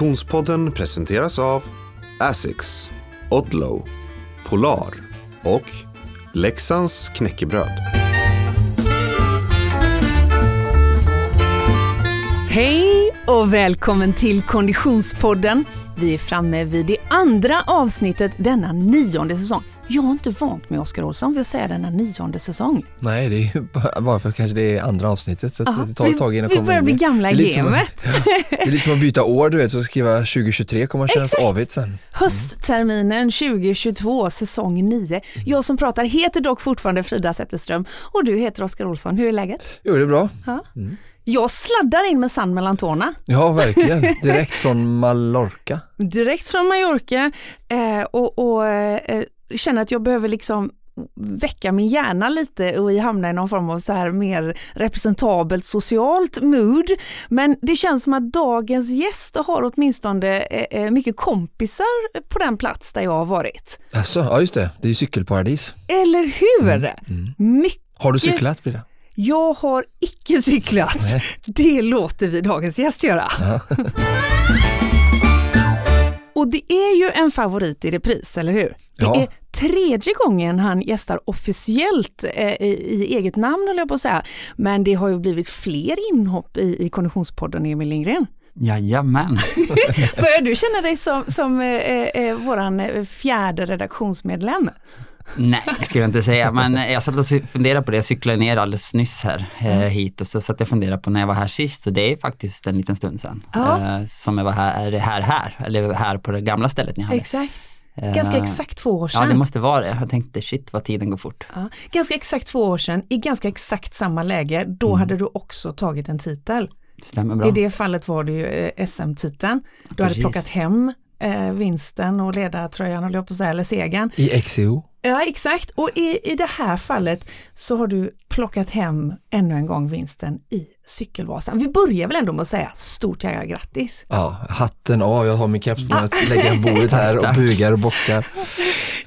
Konditionspodden presenteras av Asics, Odlow, Polar och Leksands knäckebröd. Hej och välkommen till Konditionspodden. Vi är framme vid det andra avsnittet denna nionde säsong. Jag har inte vant mig, Oskar Olsson, vid att säga denna nionde säsong. Nej, det är ju bara för kanske det är andra avsnittet så Aha, det tar ett tag innan vi, vi börjar bli gamla i är gamet. Det är lite som att byta år du vet, så skriva 2023 kommer att kännas Exakt. avigt sen. Höstterminen 2022, säsong 9. Jag som pratar heter dock fortfarande Frida Zetterström och du heter Oskar Olsson. Hur är läget? Jo, det är bra. Ja. Jag sladdar in med sand mellan tårna. Ja, verkligen. Direkt från Mallorca. direkt från Mallorca eh, och, och eh, känner att jag behöver liksom väcka min hjärna lite och hamna i någon form av så här mer representabelt socialt mood. Men det känns som att dagens gäst har åtminstone eh, eh, mycket kompisar på den plats där jag har varit. Alltså, ja just det, det är ju cykelparadis. Eller hur? Mycket. Har du cyklat Frida? Jag har icke cyklat. Nej. Det låter vi dagens gäst göra. Och det är ju en favorit i repris, eller hur? Det Ja. är tredje gången han gästar officiellt eh, i, i eget namn, höll jag på att säga. Men det har ju blivit fler inhopp i, i Konditionspodden, Emil Lindgren. Jajamän. Börjar du känna dig som, som eh, eh, våran eh, fjärde redaktionsmedlem? Nej, det skulle jag inte säga. Men jag satt och funderade på det. Jag cyklade ner alldeles nyss här eh, hit och så satt jag och funderade på när jag var här sist och det är faktiskt en liten stund sedan. Ja. Eh, som jag var här, här, här, eller här på det gamla stället ni hade. Exakt. Eh, Ganska exakt två år sedan. Ja, det måste vara det. Jag tänkte shit vad tiden går fort. Ja, ganska exakt två år sedan, i ganska exakt samma läge, då hade du också tagit en titel. Det stämmer bra. I det fallet var det ju eh, SM-titeln. Du hade Precis. plockat hem eh, vinsten och ledartröjan, höll jag på att säga, eller segern. I XCO. Ja, exakt. Och i, i det här fallet så har du plockat hem ännu en gång vinsten i Cykelvasan. Vi börjar väl ändå med att säga stort jävla grattis. Ja, hatten av, jag har min keps på att lägga på bordet här och bugar och bockar.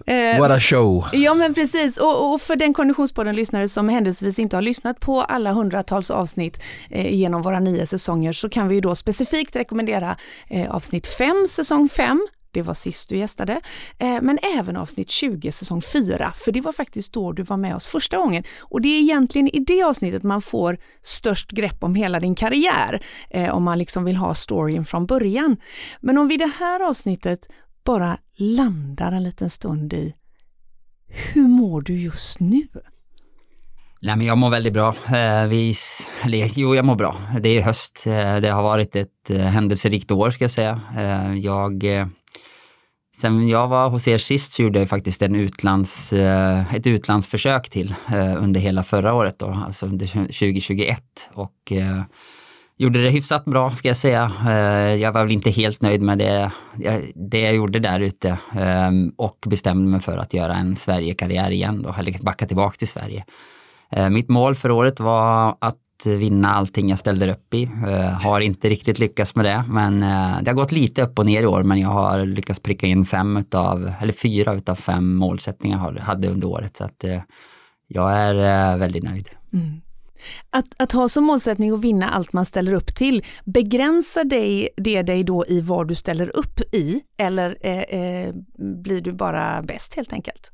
Eh, What a show! Ja men precis och, och för den Konditionspodden-lyssnare som händelsevis inte har lyssnat på alla hundratals avsnitt eh, genom våra nio säsonger så kan vi ju då specifikt rekommendera eh, avsnitt 5 säsong 5 det var sist du gästade, eh, men även avsnitt 20 säsong 4, för det var faktiskt då du var med oss första gången. Och det är egentligen i det avsnittet man får störst grepp om hela din karriär, eh, om man liksom vill ha storyn från början. Men om vi i det här avsnittet bara landar en liten stund i hur mår du just nu? Nej men jag mår väldigt bra. Eh, vi, eller, jo, jag mår bra. Det är höst. Det har varit ett händelserikt år ska jag säga. Jag, sen jag var hos er sist så gjorde jag faktiskt en utlands, eh, ett utlandsförsök till eh, under hela förra året då, alltså under 2021. Och eh, gjorde det hyfsat bra ska jag säga. Jag var väl inte helt nöjd med det jag, det jag gjorde där ute ehm, och bestämde mig för att göra en Sverige-karriär igen då, eller backa tillbaka till Sverige. Mitt mål för året var att vinna allting jag ställde upp i. Eh, Har inte riktigt lyckats med det, men eh, det har gått lite upp och ner i år, men jag har lyckats pricka in fem utav, eller fyra utav fem målsättningar jag hade under året, så att eh, jag är eh, väldigt nöjd. Mm. Att, att ha som målsättning att vinna allt man ställer upp till, begränsar dig, det dig då i vad du ställer upp i eller eh, eh, blir du bara bäst helt enkelt?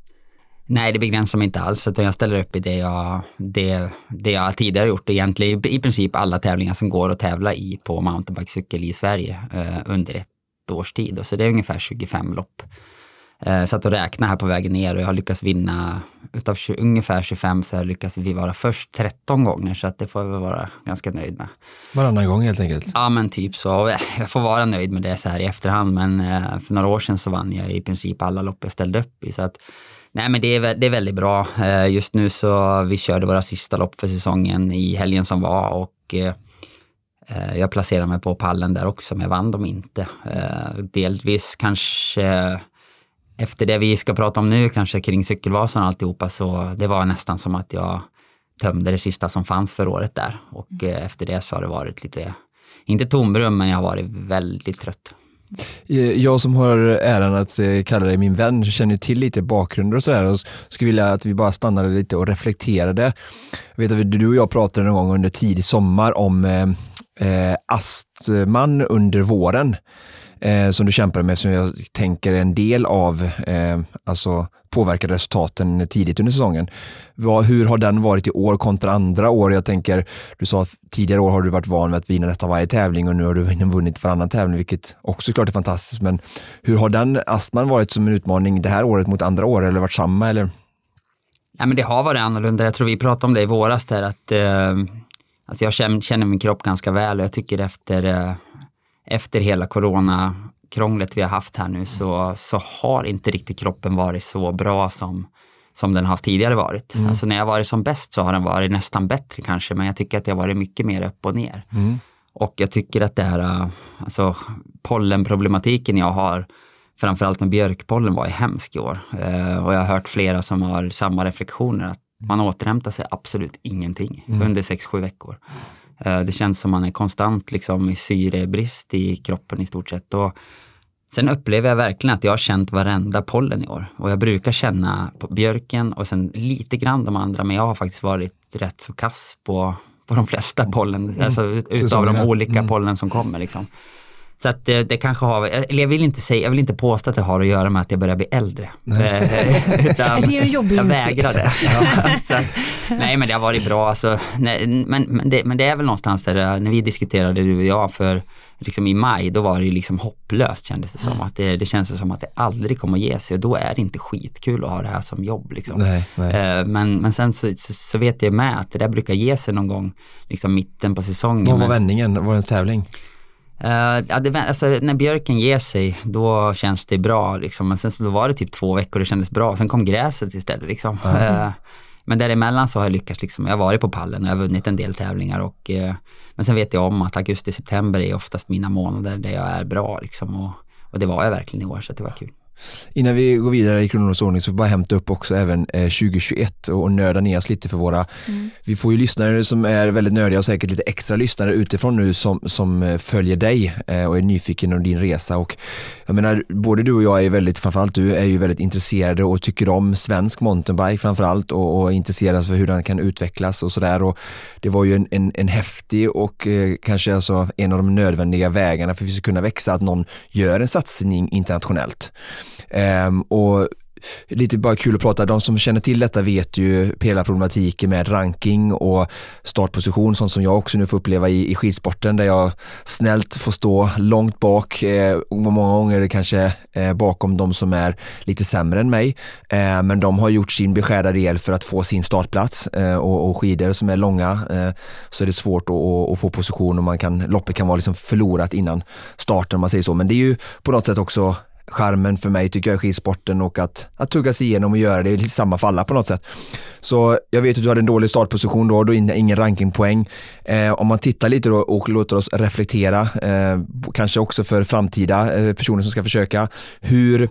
Nej, det begränsar mig inte alls, utan jag ställer upp i det jag, det, det jag tidigare gjort. Egentligen i princip alla tävlingar som går att tävla i på mountainbikecykel i Sverige eh, under ett års tid. Och så det är ungefär 25 lopp. Eh, satt och räknade här på vägen ner och jag har lyckats vinna, utav 20, ungefär 25 så har jag lyckats vi vara först 13 gånger, så att det får jag väl vara ganska nöjd med. Varannan gång helt enkelt. Ja men typ så. Jag får vara nöjd med det så här i efterhand men eh, för några år sedan så vann jag i princip alla lopp jag ställde upp i. Så att, nej men det är, det är väldigt bra. Eh, Just nu så vi körde våra sista lopp för säsongen i helgen som var och eh, eh, jag placerade mig på pallen där också men jag vann dem inte. Delvis kanske efter det vi ska prata om nu, kanske kring cykelvasan och alltihopa, så det var nästan som att jag tömde det sista som fanns för året där. Och eh, efter det så har det varit lite, inte tomrum, men jag har varit väldigt trött. Eh, jag som har äran att eh, kalla dig min vän känner till lite bakgrunder och sådär och skulle vilja att vi bara stannade lite och reflekterade. Jag vet att du och jag pratade någon gång under tidig sommar om eh, eh astman under våren eh, som du kämpar med som jag tänker är en del av eh, alltså påverkade resultaten tidigt under säsongen. Vad, hur har den varit i år kontra andra år? Jag tänker, du sa att tidigare år har du varit van vid att vinna nästan varje tävling och nu har du vunnit varannan tävling, vilket också klart är fantastiskt. Men hur har den astman varit som en utmaning det här året mot andra år eller varit samma? Eller? Ja, men det har varit annorlunda. Jag tror vi pratade om det i våras där att eh, alltså jag känner, känner min kropp ganska väl och jag tycker efter, eh, efter hela corona krånglet vi har haft här nu så, så har inte riktigt kroppen varit så bra som, som den har tidigare varit. Mm. Alltså när jag varit som bäst så har den varit nästan bättre kanske, men jag tycker att det har varit mycket mer upp och ner. Mm. Och jag tycker att det här, alltså pollenproblematiken jag har, framförallt med björkpollen var ju hemsk i år. Eh, och jag har hört flera som har samma reflektioner, att man återhämtar sig absolut ingenting mm. under 6-7 veckor. Eh, det känns som man är konstant liksom i syrebrist i kroppen i stort sett. Och sen upplever jag verkligen att jag har känt varenda pollen i år. Och jag brukar känna på björken och sen lite grann de andra, men jag har faktiskt varit rätt så kass på, på de flesta pollen, mm. alltså utav de olika mm. pollen som kommer. Liksom. Så att det, det, kanske har, eller jag vill inte säga, jag vill inte påstå att det har att göra med att jag börjar bli äldre. Eh, utan det är en jobbig Jag vägrade. Ja, så, nej men det har varit bra alltså, nej, men, men, det, men det är väl någonstans där, eh, när vi diskuterade du och jag för liksom i maj, då var det liksom hopplöst kändes det som. Mm. Att det, det känns som att det aldrig kommer att ge sig och då är det inte skitkul att ha det här som jobb. Liksom. Nej, nej. Eh, men, men sen så, så, så, vet jag med att det där brukar ge sig någon gång, liksom mitten på säsongen. Vad var vändningen? Var det en tävling? Uh, ja, det, alltså, när björken ger sig, då känns det bra. Liksom. Men sen så då var det typ två veckor det kändes bra. Sen kom gräset istället. Liksom. Mm. Uh, men däremellan så har jag lyckats, liksom, jag har varit på pallen och jag har vunnit en del tävlingar. Och, uh, men sen vet jag om att augusti-september är oftast mina månader där jag är bra. Liksom, och, och det var jag verkligen i år, så det var kul. Innan vi går vidare i kronologisk ordning så bara hämta upp också även 2021 eh, och nörda ner oss lite för våra, mm. vi får ju lyssnare som är väldigt nördiga och säkert lite extra lyssnare utifrån nu som, som eh, följer dig eh, och är nyfiken om din resa och jag menar både du och jag är väldigt, framförallt du är ju väldigt intresserade och tycker om svensk mountainbike framförallt och, och intresserad för hur den kan utvecklas och sådär och det var ju en, en, en häftig och eh, kanske alltså en av de nödvändiga vägarna för att vi ska kunna växa att någon gör en satsning internationellt. Um, och lite bara kul att prata, de som känner till detta vet ju hela problematiken med ranking och startposition, sånt som jag också nu får uppleva i, i skidsporten där jag snällt får stå långt bak, eh, många gånger kanske eh, bakom de som är lite sämre än mig. Eh, men de har gjort sin beskärda del för att få sin startplats eh, och, och skidor som är långa eh, så är det svårt att, att, att, få position och man kan, loppet kan vara liksom förlorat innan starten om man säger så. Men det är ju på något sätt också charmen för mig tycker jag är skidsporten och att, att tugga sig igenom och göra det, i samma falla på något sätt. Så jag vet att du hade en dålig startposition då, då ingen rankingpoäng. Eh, om man tittar lite då och låter oss reflektera, eh, kanske också för framtida eh, personer som ska försöka, hur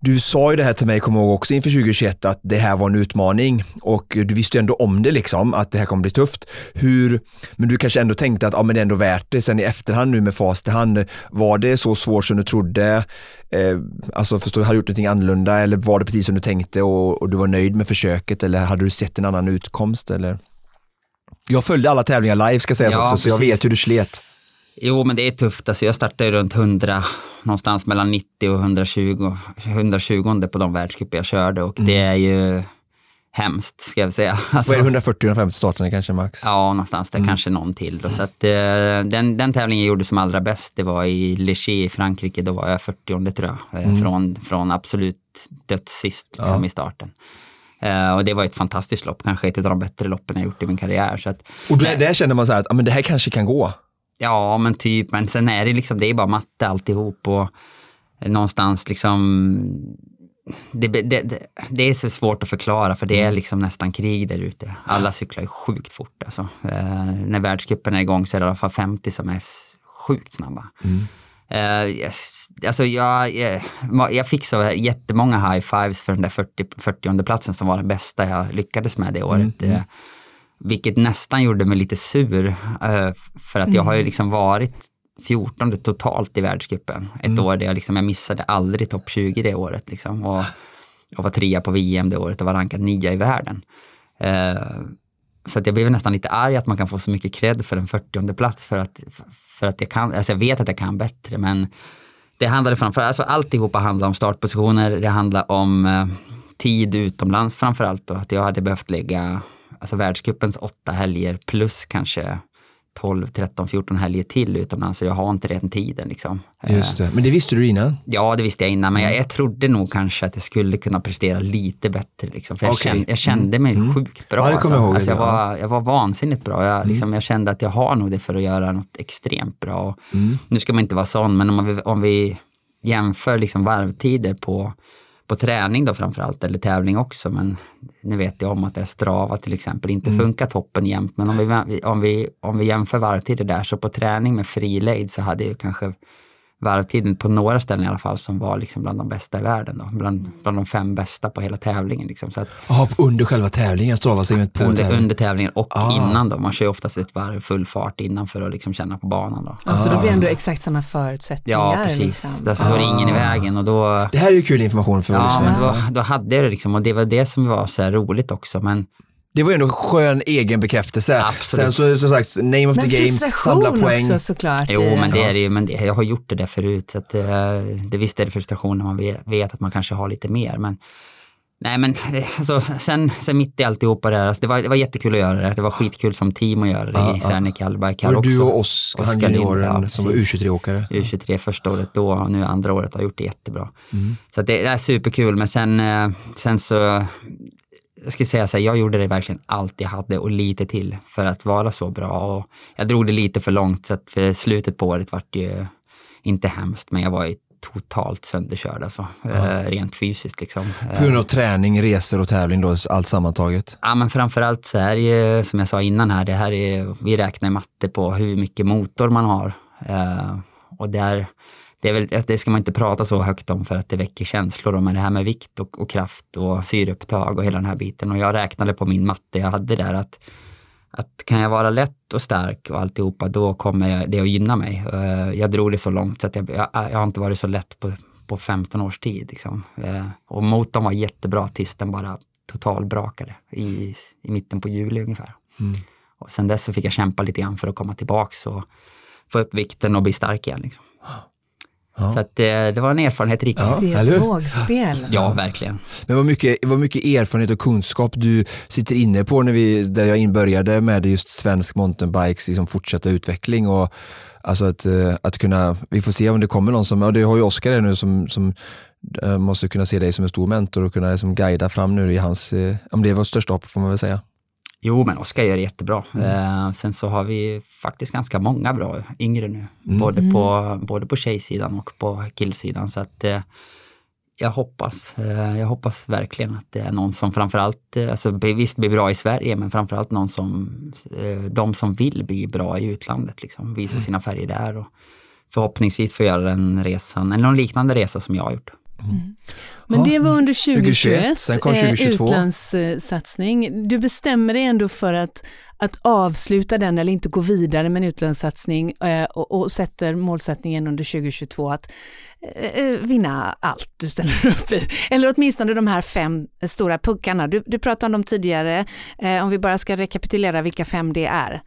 du sa ju det här till mig, kommer ihåg också inför 2021, att det här var en utmaning och du visste ju ändå om det liksom, att det här kommer bli tufft. Hur, men du kanske ändå tänkte att ja, men det är ändå värt det. Sen i efterhand nu med fast i hand, var det så svårt som du trodde? Eh, alltså förstår, har du gjort någonting annorlunda eller var det precis som du tänkte och, och, du var nöjd med försöket eller hade du sett en annan utkomst eller? Jag följde alla tävlingar live ska sägas ja, också, precis. så jag vet hur du slet. Jo, men det är tufft. Alltså jag startade runt 100, någonstans mellan 90 och 120, 120 på de världscuper jag körde och mm. det är ju hemskt, ska jag säga. Alltså, Vad är det, 140-150 starterna kanske max? Ja, någonstans där, mm. kanske någon till. Då. Så att, eh, den, den tävlingen jag gjorde som allra bäst, det var i Lechy i Frankrike, då var jag 40 tror jag, eh, mm. från, från absolut dödssist liksom, ja. i starten. Uh, och det var ett fantastiskt lopp, kanske ett av de bättre loppen jag gjort i min karriär. Så att, och där, där känner man så här att ah, men det här kanske kan gå? Ja, men typ, men sen är det liksom, det är bara matte alltihop och någonstans liksom det, det, det, är så svårt att förklara för det är liksom nästan krig där ute. Alla cyklar sjukt fort alltså. Eh, när världscupen är igång så är det i alla fall 50 som är sjukt snabba. Mm. Eh, yes. Alltså jag, jag, jag fick så jättemånga high fives för den där 40, 40 platsen som var den bästa jag lyckades med det året. Mm. Eh, vilket nästan gjorde mig lite sur. Uh, för att jag har ju mm. liksom varit 14 totalt i världscupen. Ett mm. år där jag, liksom, jag missade aldrig topp 20 det året. Liksom. Och jag var trea på VM det året och var rankad nia i världen. Uh, så att jag blev nästan lite arg att man kan få så mycket cred för en 40 plats för att, för att jag kan, alltså jag vet att jag kan bättre men Det handlade framför alltså alltihopa handlar om startpositioner, det handlar om eh, tid utomlands framförallt att jag hade behövt lägga alltså världscupens åtta helger plus kanske 12, 13, 14 helger till utomlands så jag har inte den tiden. Liksom. Just det. Men det visste du innan? Ja, det visste jag innan, men jag, jag trodde nog kanske att jag skulle kunna prestera lite bättre. Liksom. För jag, Okej. kände, jag kände mig Mm. sjukt bra. Ja, kommer alltså. jag. Alltså, jag, Ja. var, jag var vansinnigt bra. Jag, liksom, jag kände att jag har nog det för att göra något extremt bra. Mm. Nu ska man inte vara sån, men om vi, om vi jämför liksom varvtider på, på träning då framförallt, eller tävling också, men nu vet jag om att det är Strava till exempel inte Mm. funkar toppen jämt, men om vi, om, vi, om vi jämför varvtider där, så på träning med frilejd så hade jag kanske varvtiden på några ställen i alla fall som var liksom bland de bästa i världen. Då. Bland, bland de fem bästa på hela tävlingen. Liksom. Så att Ja, under själva tävlingen, Strava-segment på under, tävlingen. under tävlingen och Ah. innan då. Man kör ju oftast ett varv full fart innan för att liksom känna på banan. Då. Alltså då Ah. blir det ändå exakt samma förutsättningar. Ja, precis. Liksom. Alltså, då är det ingen i vägen och då, Det här är ju kul information för ja, men då, då hade jag det liksom och det var det som var så här roligt också. Men Det var ju ändå skön egen bekräftelse. Absolut. Sen så som sagt, name of Men the game, samla frustration poäng. också såklart. Jo, men det är det ju, men det, jag har gjort det där förut. Så att, eh, det visst är det frustration när man vet, vet att man kanske har lite mer. Men, nej, men eh, alltså, sen, sen mitt i alltihopa det här, alltså, det, var, det var jättekul att göra det. Det var skitkul som team att göra det Ja, i. Serneke här det också. du och Oskar, han Oskar Lind, junioren ja, som var precis. U23-åkare? U23 första året då och nu andra året har gjort det jättebra. Mm. Så att det, det är superkul, men sen, eh, sen så, jag ska säga så här, jag gjorde det verkligen allt jag hade och lite till för att vara så bra. Och jag drog det lite för långt, så att för slutet på året vart ju inte hemskt, men jag var ju totalt sönderkörd alltså, eh, rent fysiskt liksom. På grund av träning, resor och tävling då, allt sammantaget? Ja, men framförallt så är det ju, som jag sa innan här, det här är, vi räknar i matte på hur mycket motor man har. Eh, och där, det, är väl, det ska man inte prata så högt om för att det väcker känslor, men det här med vikt och, och kraft och syreupptag och hela den här biten. Och jag räknade på min matte jag hade där att, att kan jag vara lätt och stark och alltihopa, då kommer det att gynna mig. Eh, jag drog det så långt så att jag, jag, jag har inte varit så lätt på, på 15 års tid. Liksom. Eh, och motorn var jättebra tills den bara totalbrakade i, i mitten på juli ungefär. Mm. Och sen dess så fick jag kämpa lite grann för att komma tillbaks och få upp vikten och bli stark igen. Liksom. Ja. Så att, eh, det var en erfarenhet rik. Ja. Det är ett vågspel. Ja, verkligen. Men vad mycket, vad mycket erfarenhet och kunskap du sitter inne på när vi, där jag inbörjade med just svensk mountainbikes liksom fortsatta utveckling och alltså att, eh, att kunna, vi får se om det kommer någon som, och det har ju Oskar här nu som, som eh, måste kunna se dig som en stor mentor och kunna liksom guida fram nu i hans, om det är vårt största hopp får man väl säga. Jo, men Oskar gör det jättebra. Mm. Eh, sen så har vi faktiskt ganska många bra yngre nu. Mm. Både, på, både på tjejsidan och på killsidan. Så att eh, jag hoppas, eh, jag hoppas verkligen att det är någon som framförallt, alltså visst blir bra i Sverige, men framförallt någon som, de som vill bli bra i utlandet, liksom, visa Mm. sina färger där och förhoppningsvis få göra den resan, eller någon liknande resa som jag har gjort. Men Ja. det var under 2021, 2021, sen kom eh, 2022. utlandssatsning. Du bestämmer dig ändå för att, att avsluta den eller inte gå vidare med en utlandssatsning eh, och, och sätter målsättningen under 2022 att eh, vinna allt du ställer upp i. Eller åtminstone de här fem stora puckarna. Du, du pratade om dem tidigare, om vi bara ska rekapitulera vilka fem det är.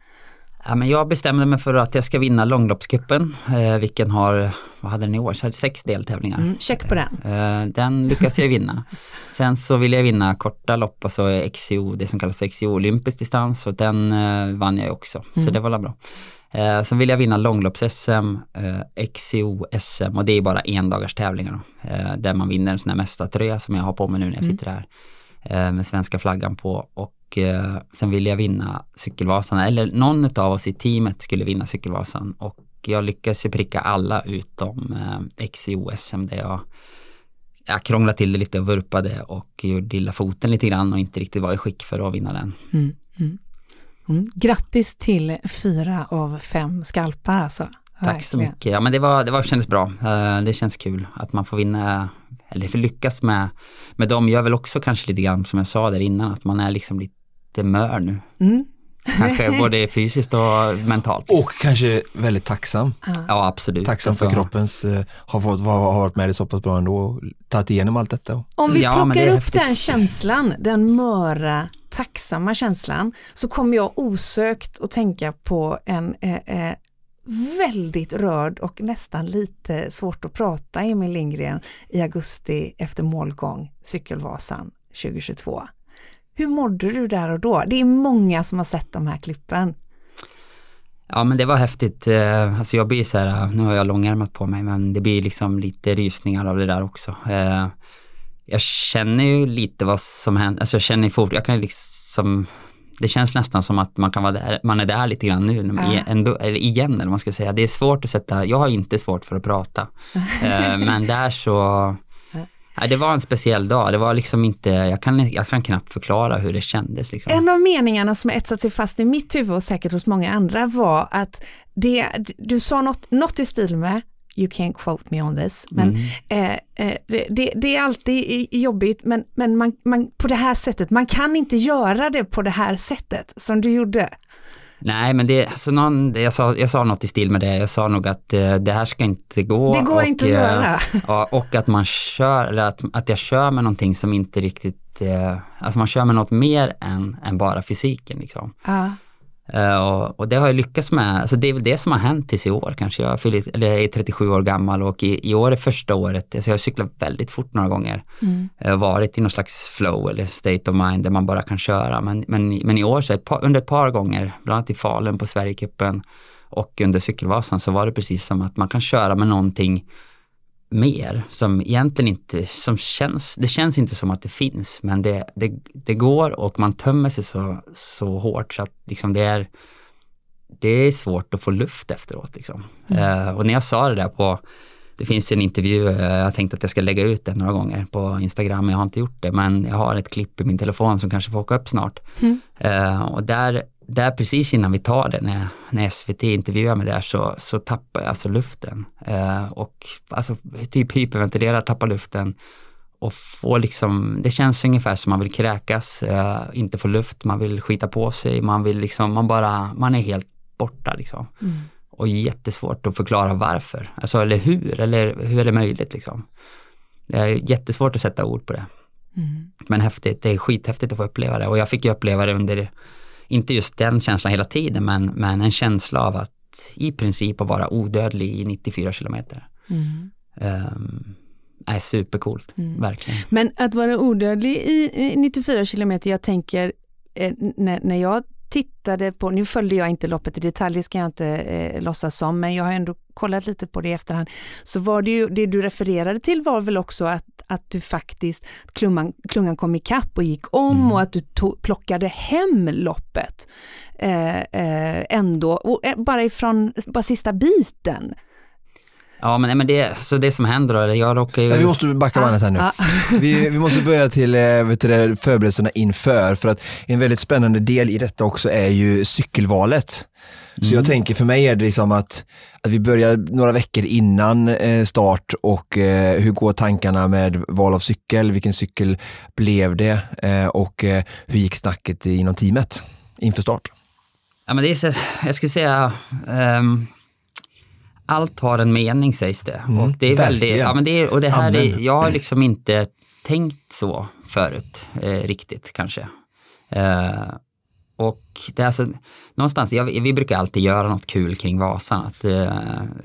Ja, men jag bestämde mig för att jag ska vinna långloppscupen, eh, vilken har, vad hade den i år, så här, sex deltävlingar. Mm, check på den. Eh, Den lyckas jag vinna. Sen så vill jag vinna korta lopp, alltså XCO, det som kallas för XCO, olympisk distans och den eh, vann jag också. Så Mm. det var bra. Eh, Sen vill jag vinna långlopps-SM, eh, XCO-SM och det är bara en dagars tävlingar då, eh, där man vinner en sån här mästartröja som jag har på mig nu när jag Mm. sitter här eh, med svenska flaggan på och eh, sen vill jag vinna cykelvasan eller någon av oss i teamet skulle vinna cykelvasan och jag lyckas ju pricka alla utom eh, XCO-SM där jag jag krånglade till det lite och vurpade och gjorde illa foten lite grann och inte riktigt var i skick för att vinna den. Mm, mm. Mm. Grattis till fyra av fem skalpar alltså. Tack så mycket. Ja men det, var, det var, kändes bra. Eh, Det känns kul att man får vinna, eller får lyckas med, med dem. Gör väl också kanske lite grann som jag sa där innan, att man är liksom lite mör nu. Mm. Kanske både fysiskt och mentalt. Och kanske väldigt tacksam. Ja absolut. Tacksam för Alltså, kroppens, eh, har, fått, har varit med dig så pass bra ändå och tagit igenom allt detta. Om vi Ja, det plockar upp häftigt. den känslan, den möra, tacksamma känslan, så kommer jag osökt att tänka på en eh, eh, väldigt rörd och nästan lite svårt att prata Emil Lindgren i augusti efter målgång Cykelvasan 2022. Hur mådde du där och då? Det är många som har sett de här klippen. Ja men det var häftigt. Eh, alltså jag blir så här, nu har jag långärmat på mig men det blir liksom lite rysningar av det där också. Eh, jag känner ju lite vad som händer, alltså jag känner fort, jag kan liksom det känns nästan som att man kan vara där, man är där lite grann nu, ja. ändå, eller igen eller man ska säga. Det är svårt att sätta, jag har inte svårt för att prata. Eh, men där så, ja, det var en speciell dag. Det var liksom inte, jag kan, jag kan knappt förklara hur det kändes. Liksom. En av meningarna som etsat sig fast i mitt huvud och säkert hos många andra var att det, du sa något, något i stil med you can't quote me on this, men mm. eh, eh, det, det, är alltid jobbigt, men, men man, man, på det här sättet, man kan inte göra det på det här sättet som du gjorde. Nej, men det, alltså någon, jag, sa, jag sa något i stil med det, jag sa nog att eh, det här ska inte gå. Det går och, inte att göra. Ja, och att man kör, eller att, att jag kör med någonting som inte riktigt, eh, alltså man kör med något mer än, än bara fysiken liksom. Ja. Uh, och, och, det har jag lyckats med. Alltså det är väl det som har hänt tills i år kanske. Jag, fyller, eller jag är 37 år gammal och i, i år är första året, alltså jag har cyklat väldigt fort några gånger. Mm. Har varit i någon slags flow eller state of mind där man bara kan köra. Men, men, men i år, så ett par, under ett par gånger, bland annat i Falun på Sverigecupen och under Cykelvasan så var det precis som att man kan köra med någonting mer som egentligen inte, som känns, det känns inte som att det finns men det, det, det går och man tömmer sig så, så hårt så att liksom det är det är svårt att få luft efteråt liksom. Mm. Uh, och när jag sa det där på, det finns en intervju, uh, jag tänkte att jag ska lägga ut den några gånger på Instagram, jag har inte gjort det, men jag har ett klipp i min telefon som kanske får åka upp snart. Mm. Uh, och där där precis innan vi tar det, när, när SVT intervjuar mig där så, så tappar jag alltså luften. Eh, och alltså typ hyperventilera, tappa luften och få liksom, det känns ungefär som man vill kräkas, eh, inte få luft, man vill skita på sig, man vill liksom, man bara, man är helt borta liksom. Mm. Och jättesvårt att förklara varför, alltså eller hur, eller hur är det möjligt liksom. Det är jättesvårt att sätta ord på det. Mm. Men häftigt, det är skithäftigt att få uppleva det och jag fick ju uppleva det under inte just den känslan hela tiden, men, men en känsla av att i princip att vara odödlig i 94 kilometer. Mm. Um, är supercoolt, mm. verkligen. Men att vara odödlig i 94 kilometer, jag tänker eh, när, när jag tittade på, nu följde jag inte loppet i detalj, det ska jag inte eh, låtsas som, men jag har ändå kollat lite på det i efterhand, så var det ju, det du refererade till var väl också att, att du faktiskt, klungan, klungan kom ikapp och gick om mm. och att du tog, plockade hem loppet eh, eh, ändå, och, eh, bara ifrån, bara sista biten. Ja, men, men det, så det som händer då, eller jag råkar ju... Ja, vi måste backa bandet här nu. Ah. vi, vi måste börja till eh, vet du, förberedelserna inför, för att en väldigt spännande del i detta också är ju cykelvalet. Så mm. jag tänker för mig är det liksom att, att vi börjar några veckor innan eh, start och eh, hur går tankarna med val av cykel, vilken cykel blev det eh, och hur gick snacket inom teamet inför start? Ja men det är så, jag skulle säga um allt har en mening sägs det. Mm, och det är väldigt, ja, men det är, och det här är, jag har liksom inte tänkt så förut eh, riktigt kanske. Eh, och det är alltså, någonstans, jag, vi brukar alltid göra något kul kring Vasan, att, eh,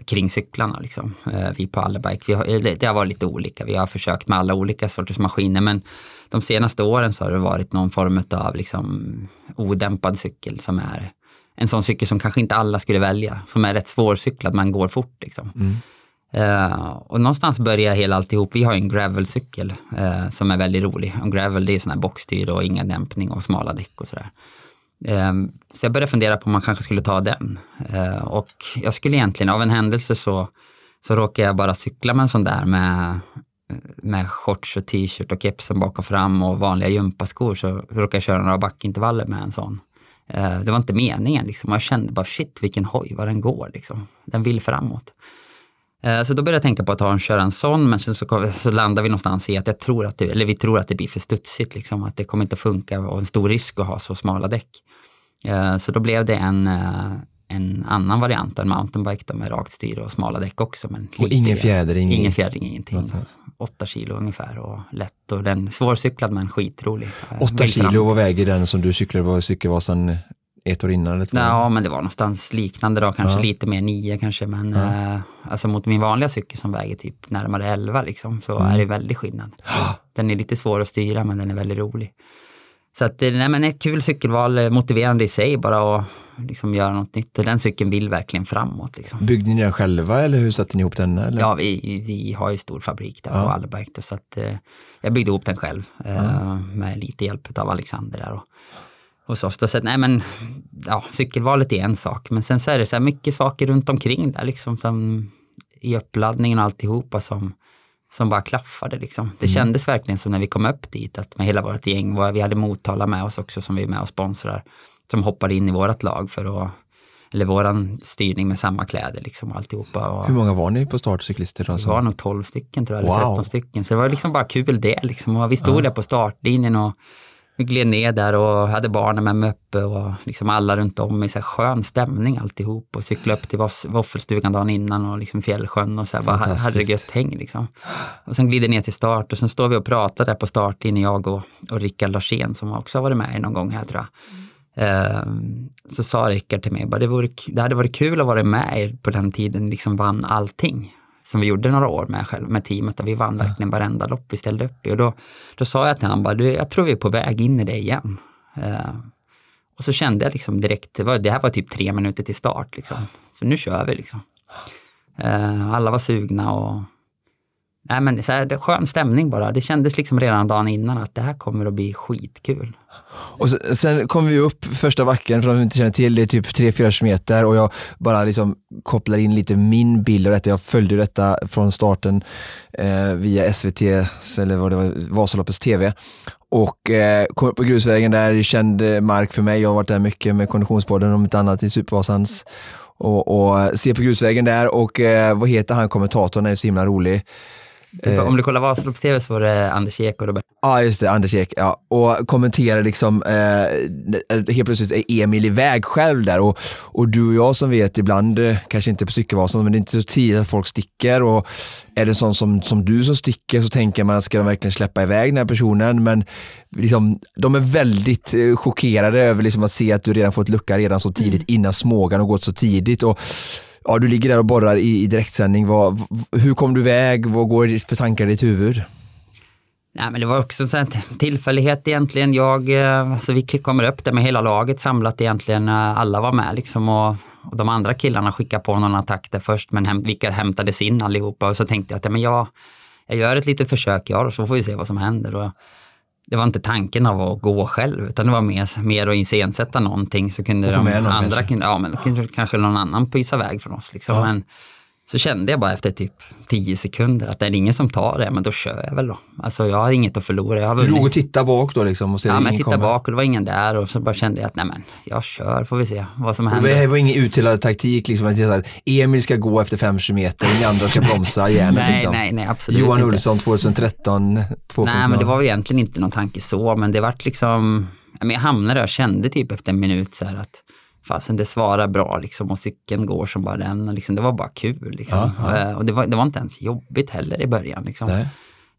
kring cyklarna liksom. Eh, vi på Allebike, vi har, det har varit lite olika, vi har försökt med alla olika sorters maskiner men de senaste åren så har det varit någon form av liksom odämpad cykel som är en sån cykel som kanske inte alla skulle välja, som är rätt svårcyklad men går fort. Liksom. Mm. Uh, och någonstans börjar hela alltihop. Vi har en gravelcykel uh, som är väldigt rolig. En gravel det är sån här boxstyr och inga dämpning och smala däck och sådär. Uh, så jag började fundera på om man kanske skulle ta den. och jag skulle egentligen, av en händelse så, så råkade jag bara cykla med en sån där med, med shorts och t-shirt och kepsen bak och fram och vanliga gympaskor så råkade jag köra några backintervaller med en sån. Eh, det var inte meningen liksom. Jag kände bara shit vilken hoj, vad den går liksom. Den vill framåt. Eh, så då började jag tänka på att ta en, köra en sån, men sen så, så landade vi någonstans i att jag tror att det, eller vi tror att det blir för studsigt, liksom, att det kommer inte funka och en stor risk att ha så smala däck. Eh, så då blev det en, en annan variant, en mountainbike då, med rakt styre och smala däck också. Men och ingen fjädring? Ingen fjädring, ingenting. Åtta kilo ungefär och lätt och den svårcyklad men skitrolig. Åtta kilo, vad väger den som du cyklade på Cykelvasan ett år innan? Eller? Ja, men det var någonstans liknande då, kanske Ja. lite mer nio kanske, men Ja. eh, alltså mot min vanliga cykel som väger typ närmare 11 liksom, så Mm. är det väldigt skillnad. Den är lite svår att styra, men den är väldigt rolig. Så att, eh, nej, men ett kul cykelval, eh, motiverande i sig bara att liksom göra något nytt. Den cykeln vill verkligen framåt. Liksom. Byggde ni den själva eller hur satte ni ihop den? Eller? Ja, vi, vi har ju stor fabrik där Ja. på Allerberg, så att eh, jag byggde ihop den själv eh, med lite hjälp av Alexander där och, och så. så att, nej men, ja, cykelvalet är en sak, men sen så är det så här mycket saker runt omkring där liksom som i uppladdningen och alltihopa som, som bara klaffade liksom. Det kändes verkligen som när vi kom upp dit att med hela vårt gäng, var- vi hade Motala med oss också som vi är med och sponsrar, som hoppade in i vårt lag för att eller våran styrning med samma kläder liksom alltihopa. Och, Hur många var ni på start cyklister? Då, det så? var nog 12 stycken tror jag, eller Wow. 13 stycken. Så det var liksom bara kul det liksom. Och vi stod där på startlinjen och vi gled ner där och hade barnen med mig uppe och liksom alla runt om i så här skön stämning alltihop och cykla upp till Våffelstugan dagen innan och liksom Fjällsjön och så här bara hade det gött häng liksom. Och sen glider ner till start och sen står vi och pratar där på startlinjen, jag och, och Rickard Larsén som också har varit med någon gång här tror jag. Ehm, så sa Rickard till mig, bara, det, vore, det hade varit kul att vara med på den tiden, liksom vann allting. Som vi gjorde några år med, själv, med teamet och vi vann verkligen varenda lopp vi ställde upp i. Och då, då sa jag till honom, bara, du, jag tror vi är på väg in i det igen. Ehm, och så kände jag liksom direkt, det, var, det här var typ tre minuter till start liksom. Så nu kör vi liksom. Ehm, alla var sugna och Nej men så här, det, skön stämning bara. Det kändes liksom redan dagen innan att det här kommer att bli skitkul. Och sen, sen kom vi upp första backen, för de som inte känner till det, är typ 3-4 meter och jag bara liksom kopplar in lite min bild av detta. Jag följde detta från starten eh, via SVT, eller vad det var, Vasaloppets TV. Och eh, kom upp på grusvägen där, känd mark för mig. Jag har varit där mycket med Konditionspodden om inte annat i Supervasans. Och, och eh, se på grusvägen där och eh, vad heter han kommentatorn, är så himla rolig. Typ, Eh. Om du kollar Vasalopps-TV så var det Anders Ek och Robert. Ja, just det, Anders Ek. Ja. Och kommenterar liksom, eh, helt plötsligt är Emil iväg själv där och, och du och jag som vet ibland, eh, kanske inte på cykelvasan, men det är inte så tidigt att folk sticker och är det sån som, som du som sticker så tänker man, ska de verkligen släppa iväg den här personen? Men liksom, de är väldigt eh, chockerade över liksom att se att du redan fått lucka redan så tidigt innan smågan och gått så tidigt. Och, Ja, du ligger där och borrar i, i direktsändning. Vad, v- hur kom du iväg? Vad går det för tankar i ditt huvud? Nej, men det var också en tillfällighet egentligen. Jag, eh, alltså vi kommer upp där med hela laget samlat egentligen. Eh, alla var med liksom och, och de andra killarna skickade på någon attack där först, men hem, vilka hämtades in allihopa. Och så tänkte jag att ja, men jag, jag gör ett litet försök jag och så får vi se vad som händer. Och det var inte tanken av att gå själv, utan det var mer, mer att iscensätta någonting så kunde de andra, kanske. kunde, ja men kunde kanske någon annan pysa iväg från oss. Liksom. Ja. Men så kände jag bara efter typ 10 sekunder att det är ingen som tar det, men då kör jag väl då. Alltså jag har inget att förlora. Jag har Du låg och tittade bak då liksom och ser Ja, men jag tittade bak och det var ingen där och så bara kände jag att nej men, jag kör, får vi se vad som Det händer. var- var ingen utdelad taktik, liksom, att det Emil ska gå efter 500 meter, ni andra ska bromsa järnet. nej, liksom. nej, nej, absolut Johan inte. Olsson 2013, 2.0. Nej, men det var egentligen inte någon tanke så, men det vart liksom, jag hamnade där och kände typ efter en minut så här att fasen det svarar bra liksom och cykeln går som bara den och liksom, det var bara kul liksom. Ja, Eh, Och det var, det var inte ens jobbigt heller i början liksom.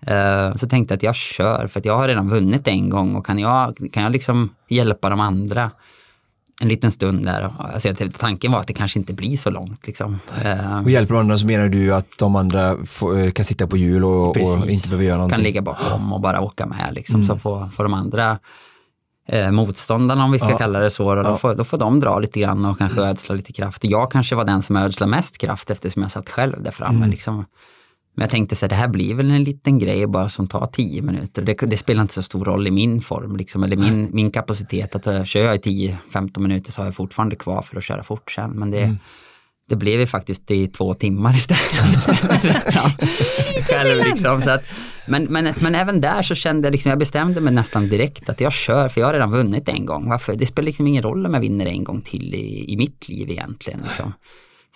Eh, Så tänkte jag att jag kör för att jag har redan vunnit en gång och kan jag, kan jag liksom hjälpa de andra en liten stund där. Alltså, tanken var att det kanske inte blir så långt liksom. Eh, Och hjälper de andra så menar du att de andra får, kan sitta på hjul och, och inte behöver göra någonting? kan ligga bakom och bara åka med liksom. Mm. Så får, får de andra eh, motståndarna, om vi ska Ja. kalla det så, då, Ja. får, då får de dra lite grann och kanske ödsla lite kraft. Jag kanske var den som ödslade mest kraft eftersom jag satt själv där framme. Mm. Liksom. Men jag tänkte så här, det här blir väl en liten grej bara som tar tio minuter. Det, det spelar inte så stor roll i min form, liksom, eller min, min kapacitet. att uh, Kör jag i 10-15 minuter så har jag fortfarande kvar för att köra fort sen. Men det, Mm. Det blev ju faktiskt i två timmar istället. ja, själv liksom, så att, men, men, men även där så kände jag, liksom, jag bestämde mig nästan direkt att jag kör, för jag har redan vunnit en gång. Varför? Det spelar liksom ingen roll om jag vinner en gång till i, i mitt liv egentligen. Liksom.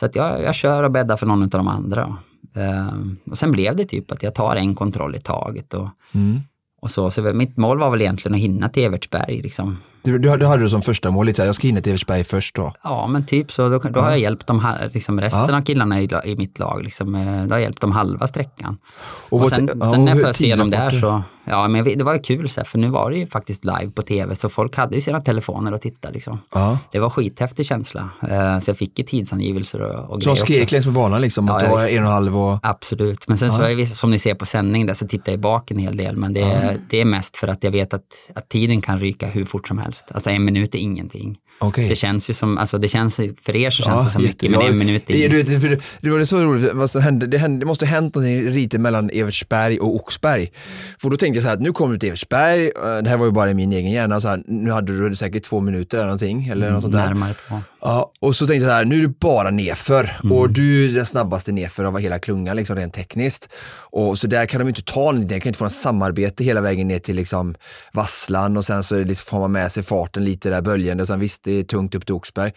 Så att jag, jag kör och bäddar för någon av de andra. Ehm, och sen blev det typ att jag tar en kontroll i taget. Och, Mm. och så, så mitt mål var väl egentligen att hinna till Evertsberg liksom, Du, du, du hade det som första mål, lite jag ska hinna till Eversberg först då. Ja, men typ så. Då, då har jag hjälpt de här, liksom resten Ja. av killarna i, i mitt lag. Liksom, eh, då har jag hjälpt dem halva sträckan. Och Och, sen, ja, sen när jag började se dem där så, ja men det var ju kul så här, för nu var det ju faktiskt live på tv så folk hade ju sina telefoner och tittade liksom. Ja. Det var skithäftig känsla. Eh, så jag fick ju tidsangivelser och, och Så de skrek längs med banan liksom, Ja, att det ja, var en och en halv och... Absolut, men sen så är vi, som ni ser på sändning där så tittar jag bak en hel del men det, är- det är mest för att jag vet att, att tiden kan ryka hur fort som helst. Alltså en minut är ingenting. Okej. Det känns ju som, alltså det känns, för er så känns Ja, det som mycket men en minut är det, det, det var så roligt, vad som hände, det, hände, det måste ha hänt någonting lite mellan Evertsberg och Oxberg. För då tänkte jag så här att nu kommer du till Evertsberg, eh, det här var ju bara i min egen hjärna, så här, nu hade du säkert två minuter eller någonting. Eller något sånt där. Närmare två. Ja, och så tänkte jag så här, nu är det bara nerför Mm. och du är den snabbaste nerför av hela klungan liksom rent tekniskt. Och så där kan de inte ta någonting, de kan inte få en samarbete hela vägen ner till liksom Vasslan och sen så liksom, får man med sig farten lite där böljande och sen visst det är tungt upp till Oxberg.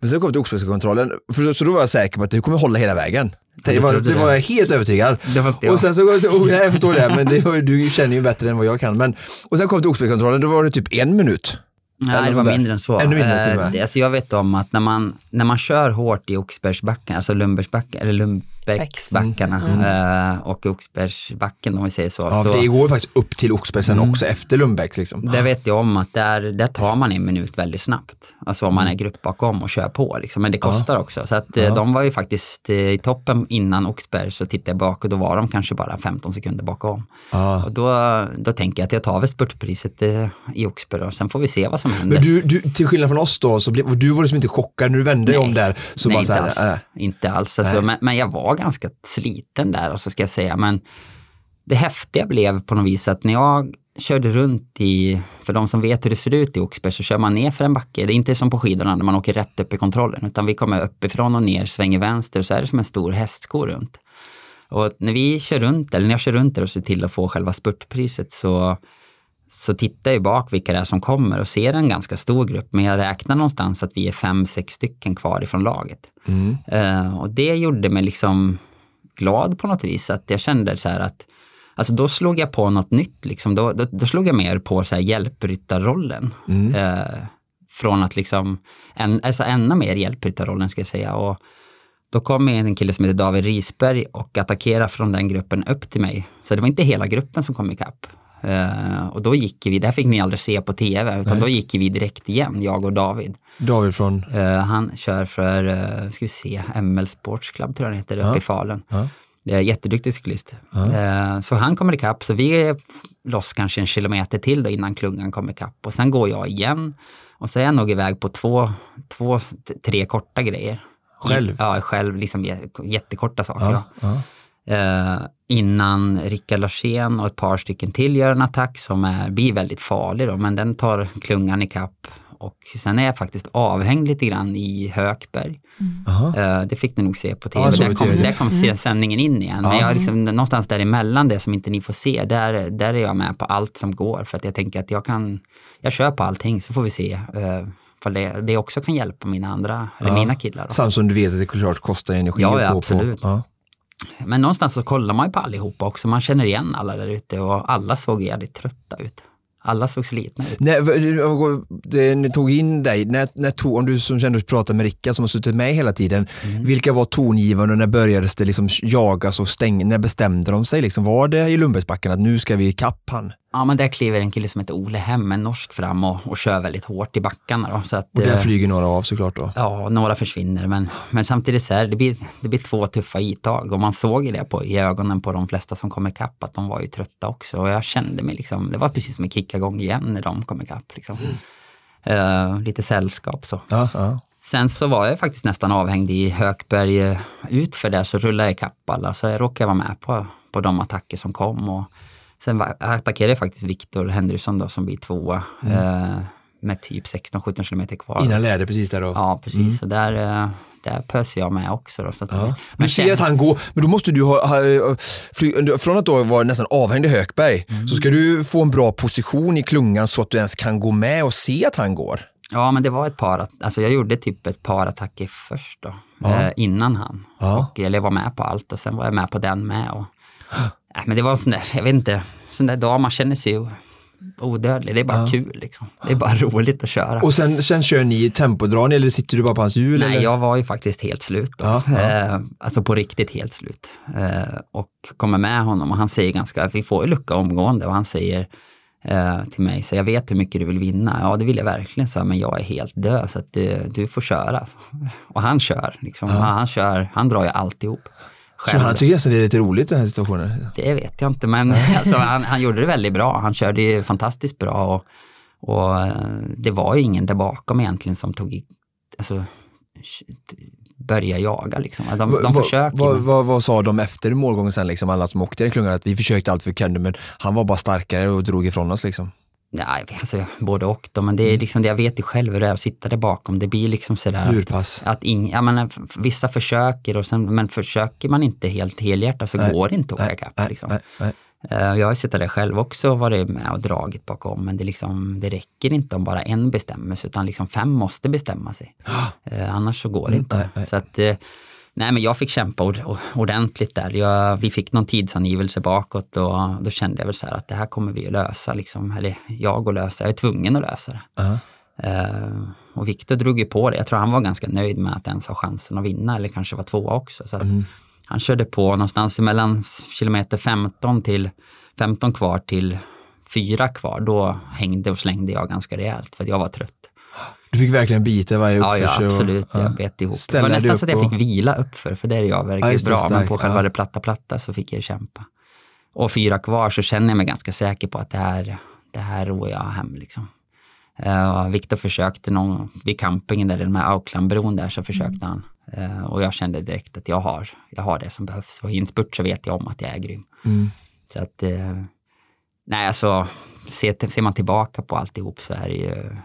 Men sen kom vi till Oxbergskontrollen, för, så då var jag säker på att du kommer hålla hela vägen. Det var, det det. var jag helt övertygad. Det jag. Och sen så, oh, nej, jag förstår det, men det var, du känner ju bättre än vad jag kan. Men, och sen kom vi till Oxbergskontrollen, då var det typ en minut. Nej, det var där. mindre än så. Ännu mindre till och med. Eh, det- Alltså jag vet om att när man, när man kör hårt i Oxbergsbacken, alltså Lumbersbacken, eller Lumbäcksbackarna eh, och Oxbergsbacken om vi säger så. Mm. Ja, så det går ju faktiskt upp till Oxberg sen Mm. också efter Lundbäcks liksom. där vet jag om att där, där tar man en minut väldigt snabbt. Alltså om man Mm. är grupp bakom och kör på. Liksom. Men det kostar också. Så att eh, de var ju faktiskt eh, i toppen innan Oxberg så tittade jag bak och då var de kanske bara 15 sekunder bakom. Ja. Och då, då tänker jag att jag tar väl spurtpriset eh, i Oxberg och sen får vi se vad som händer. Men du, du, till skillnad från oss då, så blev, du var liksom inte chockad när du vände dig om där. Så Nej, bara inte så här, alls. äh. Inte alls. Alltså, men, men jag var ganska sliten där, och så ska jag säga. Men det häftiga blev på något vis att när jag körde runt i, för de som vet hur det ser ut i Oxberg, så kör man ner för en backe. Det är inte som på skidorna när man åker rätt upp i kontrollen, utan vi kommer uppifrån och ner, svänger vänster, och så är det som en stor hästsko runt. Och när vi kör runt, eller när jag kör runt där och ser till att få själva spurtpriset så så tittar jag bak vilka det är som kommer och ser en ganska stor grupp, men jag räknar någonstans att vi är fem, sex stycken kvar ifrån laget. Eh, och det gjorde mig liksom glad på något vis, att jag kände så här att Alltså då slog jag på något nytt, liksom. då, då, då slog jag mer på så här hjälpryttarrollen. Eh, från att liksom, en, alltså ännu mer hjälpryttarrollen ska jag säga. Och då kom en kille som heter David Risberg och attackerade från den gruppen upp till mig. Så det var inte hela gruppen som kom ikapp. Uh, och då gick vi, det här fick ni aldrig se på tv, utan då gick vi direkt igen, jag och David. David från, Eh, han kör för, uh, ska vi se, ML Sports Club tror jag den heter, uppe i Falun. Ja. Jätteduktig cyklist. Eh, så han kommer ikapp, så vi är loss kanske en kilometer till då innan klungan kommer ikapp. Och sen går jag igen och så är jag nog iväg på två, två tre korta grejer. Själv? Ja, själv, liksom jä- jättekorta saker. ja, ja. Innan Rickard Larsén och ett par stycken till gör en attack som är, blir väldigt farlig då, men den tar klungan i kapp. Och sen är jag faktiskt avhängd lite grann i Hökberg. Aha. Eh, det fick ni nog se på tv. Ja, där, kom, TV. där kom se- sändningen in igen. Men Ja. jag är liksom, någonstans däremellan det som inte ni får se, där, där är jag med på allt som går. För att jag tänker att jag kan, jag kör på allting så får vi se. Uh, för det, det också kan hjälpa mina andra, eller Ja. mina killar. Då. Samt som du vet att det klart kostar energi Ja, att ja, gå absolut. på. Ja. Men någonstans så kollar man ju på allihopa också. Man känner igen alla där ute och alla såg jävligt trötta ut. Alla såg slitna ut. Det, ni tog in dig, när, när tog, om du som kände att prata med Rickard som har suttit med hela tiden, Mm. vilka var tongivande och när började det liksom jagas och stänga, när bestämde de sig? Liksom, var det i Lundbergsbacken att nu ska vi ikapp han? Ja, men där kliver en kille som heter Ole Hem, en norsk, fram och, och kör väldigt hårt i backarna. Då, så att, Och där eh, flyger några av såklart då. Ja, några försvinner, men, men samtidigt så här, det blir, det blir två tuffa itag och man såg ju det på, i ögonen på de flesta som kom ikapp att de var ju trötta också och jag kände mig liksom, det var precis som att kicka igång igen när de kom ikapp. Liksom. Eh, lite sällskap så. Ja, ja. Sen så var jag faktiskt nästan avhängd i Hökberg eh, ut för det så rullade jag ikapp alla så jag råkade vara med på, på de attacker som kom. Och sen attackerade jag faktiskt Viktor Henriksson då som blir tvåa eh, med typ 16-17 kilometer kvar. Innan lärde precis där då. Ja, precis. Och där, eh, där pöser jag med också. Då, så att, Ja. men Men ser sen- att han går, men då måste du ha, ha fly, från att då vara nästan avhängd i Hökberg, Mm. så ska du få en bra position i klungan så att du ens kan gå med och se att han går. Ja, men det var ett par, alltså jag gjorde typ ett par attacker först då, Ja. eh, innan han. Ja. Och, eller jag var med på allt och sen var jag med på den med. Och, äh, men det var en sån där, jag vet inte, sån där dag man känner sig odödlig, det är bara kul liksom. Det är bara roligt att köra. Och sen, sen kör ni tempodrar ni eller sitter du bara på hans hjul? Nej, eller? jag var ju faktiskt helt slut då. Ja, ja. Eh, alltså på riktigt helt slut. Eh, och kommer med honom och han säger ganska, vi får ju lucka omgående och han säger eh, till mig, så jag vet hur mycket du vill vinna. Ja, det vill jag verkligen, så men jag är helt död så att du, du får köra. Och han kör, liksom. han kör, han drar ju alltihop. Så han tycker nästan det är lite roligt den här situationen. Det vet jag inte, men alltså, han, han gjorde det väldigt bra. Han körde ju fantastiskt bra och, och eh, det var ju ingen där bakom egentligen som tog, alltså, börja jaga liksom. De, de Vad- försöker. Vad, vad, vad sa de efter målgången sen, liksom, alla som åkte i klungan? Att vi försökte allt vi kunde men han var bara starkare och drog ifrån oss liksom. Nej, alltså, både och då, men det är liksom, det jag vet ju själv hur det är att sitta där bakom. Det blir liksom sådär Lurpass. att ing, ja, men, f- vissa försöker, och sen, men försöker man inte helt helhjärtat så Nej. går det inte att åka ikapp. Liksom. Eh, Jag har suttit där själv också och varit med och dragit bakom, men det, liksom, det räcker inte om bara en bestämmer sig, utan liksom fem måste bestämma sig. Eh, annars så går det inte. nej, nej. Så att, eh, nej men jag fick kämpa ord- ordentligt där. Jag, vi fick någon tidsangivelse bakåt och då kände jag väl så här att det här kommer vi att lösa, liksom. eller jag att lösa, jag är tvungen att lösa det. Ja. Eh, och Viktor drog ju på det. Jag tror han var ganska nöjd med att ens ha chansen att vinna eller kanske vara tvåa också. Så att Han körde på någonstans mellan kilometer 15 till 15 kvar till fyra kvar. Då hängde och slängde jag ganska rejält för att jag var trött. Du fick verkligen bita varje Ja, uppförsel. ja och- absolut. ja. Jag bet ihop. Det Ställer var nästan så att jag och- fick vila uppför, för det är jag Ja, verkligen det, bra. men stark, på själva ja. det platta platta så fick jag kämpa. Och fyra kvar så känner jag mig ganska säker på att det här, det här rår jag hem liksom. Uh, Viktor försökte någon, vid campingen där, med Aucklandbron där, så försökte han. Eh, och jag kände direkt att jag har, jag har det som behövs. Och i en spurt så vet jag om att jag är grym. Mm. Så att, eh, nej alltså, ser, ser man tillbaka på alltihop så är det ju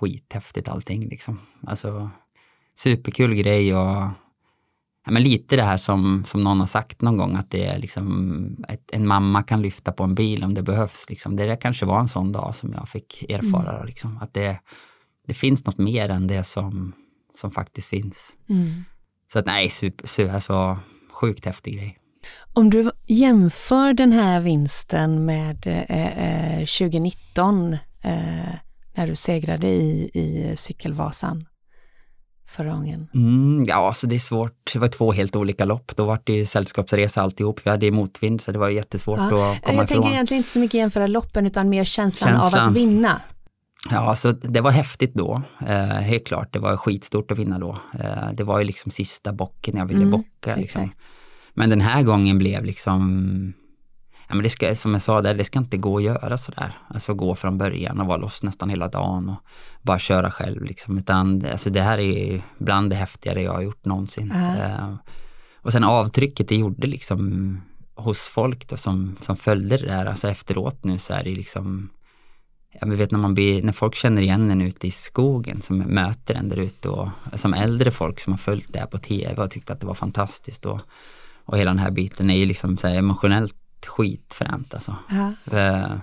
skithäftigt allting liksom. Alltså, superkul grej och ja, men lite det här som, som någon har sagt någon gång att det är liksom ett, en mamma kan lyfta på en bil om det behövs. Liksom. Det där kanske var en sån dag som jag fick erfara. Liksom, att det, det finns något mer än det som, som faktiskt finns. Mm. Så att nej, super, super, alltså, sjukt häftig grej. Om du jämför den här vinsten med eh, eh, 2019 eh, när du segrade i, i Cykelvasan förra gången. Mm, ja, alltså det är svårt. Det var två helt olika lopp. Då var det ju sällskapsresa alltihop. Vi hade motvind så det var jättesvårt Ja. att komma Jag ifrån. tänker egentligen inte så mycket jämföra loppen utan mer känslan, av Känslan. att vinna. Ja, alltså det var häftigt då. Eh, helt klart, det var skitstort att vinna då. Eh, det var ju liksom sista bocken jag ville Mm, bocka. Liksom. Men den här gången blev liksom, ja men det ska, som jag sa där, det ska inte gå att göra sådär. Alltså gå från början och vara loss nästan hela dagen och bara köra själv liksom. Utan alltså det här är bland det häftigare jag har gjort någonsin. Eh, och sen avtrycket det gjorde liksom hos folk då som, som följde det där, alltså efteråt nu så är det liksom Ja, men vet när, man blir, när folk känner igen en ute i skogen som möter en där ute och som äldre folk som har följt det här på tv och tyckt att det var fantastiskt och, och hela den här biten är ju liksom så emotionellt skitfränt alltså. Eh,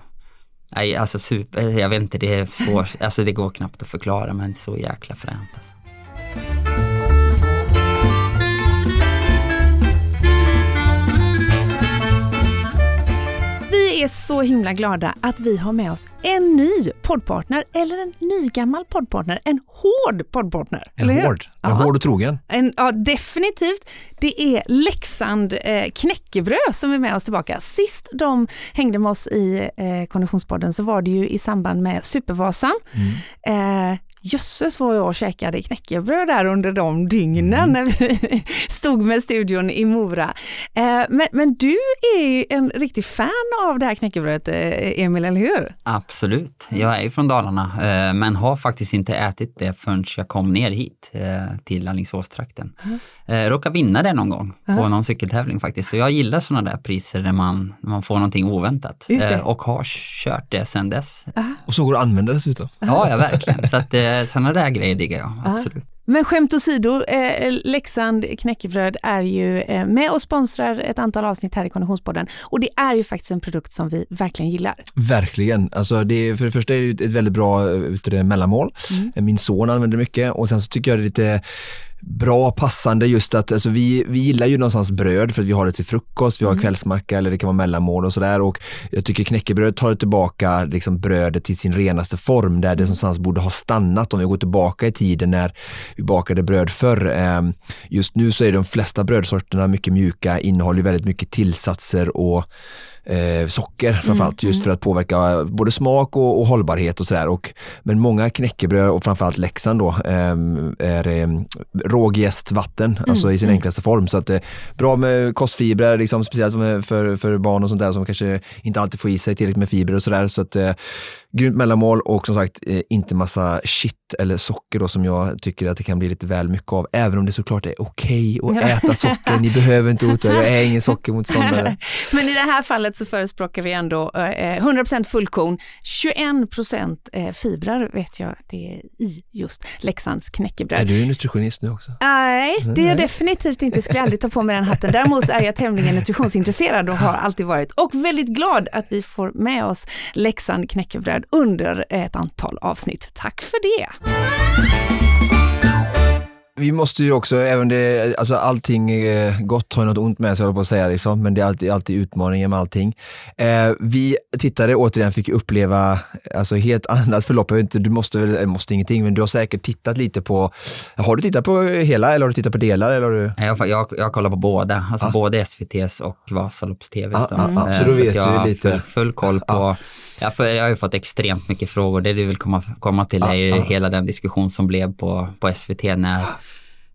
nej, alltså super, jag vet inte, det är svårt, alltså det går knappt att förklara men så jäkla fränt alltså. Är så himla glada att vi har med oss en ny poddpartner, eller en nygammal poddpartner, en hård poddpartner. En hård. En Ja. hård och trogen. En, ja, definitivt. Det är Leksand eh, knäckebröd som är med oss tillbaka. Sist de hängde med oss i eh, Konditionspodden så var det ju i samband med Supervasan. Eh, jösses vad jag käkade knäckebröd där under de dygnen när vi stod med studion i Mora. Eh, men, men du är en riktig fan av det här knäckebrödet, eh, Emil, eller hur? Absolut, jag är ju från Dalarna eh, men har faktiskt inte ätit det förrän jag kom ner hit till Alingsåstrakten. Eh, råkade vinna det någon gång på någon cykeltävling faktiskt och jag gillar sådana där priser där man, när man får någonting oväntat och har kört det sedan dess. Och så går det att använda dessutom. Ja, ja verkligen. Så att eh, sådana där grejer diggar jag, absolut. Men skämt åsido, eh, Leksand knäckebröd är ju eh, med och sponsrar ett antal avsnitt här i Konditionspodden. Och det är ju faktiskt en produkt som vi verkligen gillar. Verkligen. Alltså det är, för det första är det ett väldigt bra eh, det, mellanmål. Mm. Min son använder det mycket och sen så tycker jag det är lite bra, passande just att alltså vi, vi gillar ju någonstans bröd för att vi har det till frukost, vi har Mm. kvällsmacka eller det kan vara mellanmål och sådär och jag tycker knäckebröd tar tillbaka liksom brödet till sin renaste form där det någonstans borde ha stannat om vi går tillbaka i tiden när vi bakade bröd förr. Ehm, Just nu så är de flesta brödsorterna mycket mjuka, innehåller väldigt mycket tillsatser och eh, socker framförallt just för att påverka både smak och, och hållbarhet och sådär. Men många knäckebröd och framförallt Leksand då ehm, är eh, rågjäst vatten, alltså i sin enklaste form. Så att eh, bra med kostfibrer, liksom, speciellt för, för barn och sånt där som kanske inte alltid får i sig tillräckligt med fibrer och sådär. Så att eh, grymt mellanmål och som sagt eh, inte massa shit eller socker då som jag tycker att det kan bli lite väl mycket av. Även om det såklart är okej att äta socker, ni behöver inte er, jag är ingen sockermotståndare. Men i det här fallet så förespråkar vi ändå eh, 100% fullkorn, 21% eh, fibrer vet jag att det är i just Leksands Är knäckebröd. du nutritionist nu också? Nej, det är jag definitivt inte. Skulle aldrig ta på mig den hatten. Däremot är jag tämligen nutritionsintresserad och har alltid varit. Och väldigt glad att vi får med oss Leksand knäckebröd under ett antal avsnitt. Tack för det! Vi måste ju också, även det, alltså allting eh, gott har något ont med sig, jag på att säga, liksom, men det är alltid, alltid utmaningar med allting. Eh, vi tittare återigen fick uppleva alltså, helt annat förlopp. Jag vet inte, du måste väl, eh, måste ingenting, men du har säkert tittat lite på, har du tittat på hela eller har du tittat på delar? Eller har du... Nej, Jag, jag, jag kollar på båda, alltså Ah. både SVTs och Vasalopps-TVs. Ah, ah, ah, Eh, så då att vet jag har lite. Full, full koll på, jag, får, jag har ju fått extremt mycket frågor. Det du vill komma, komma till är ju Ah, ah. hela den diskussion som blev på, på SVT när,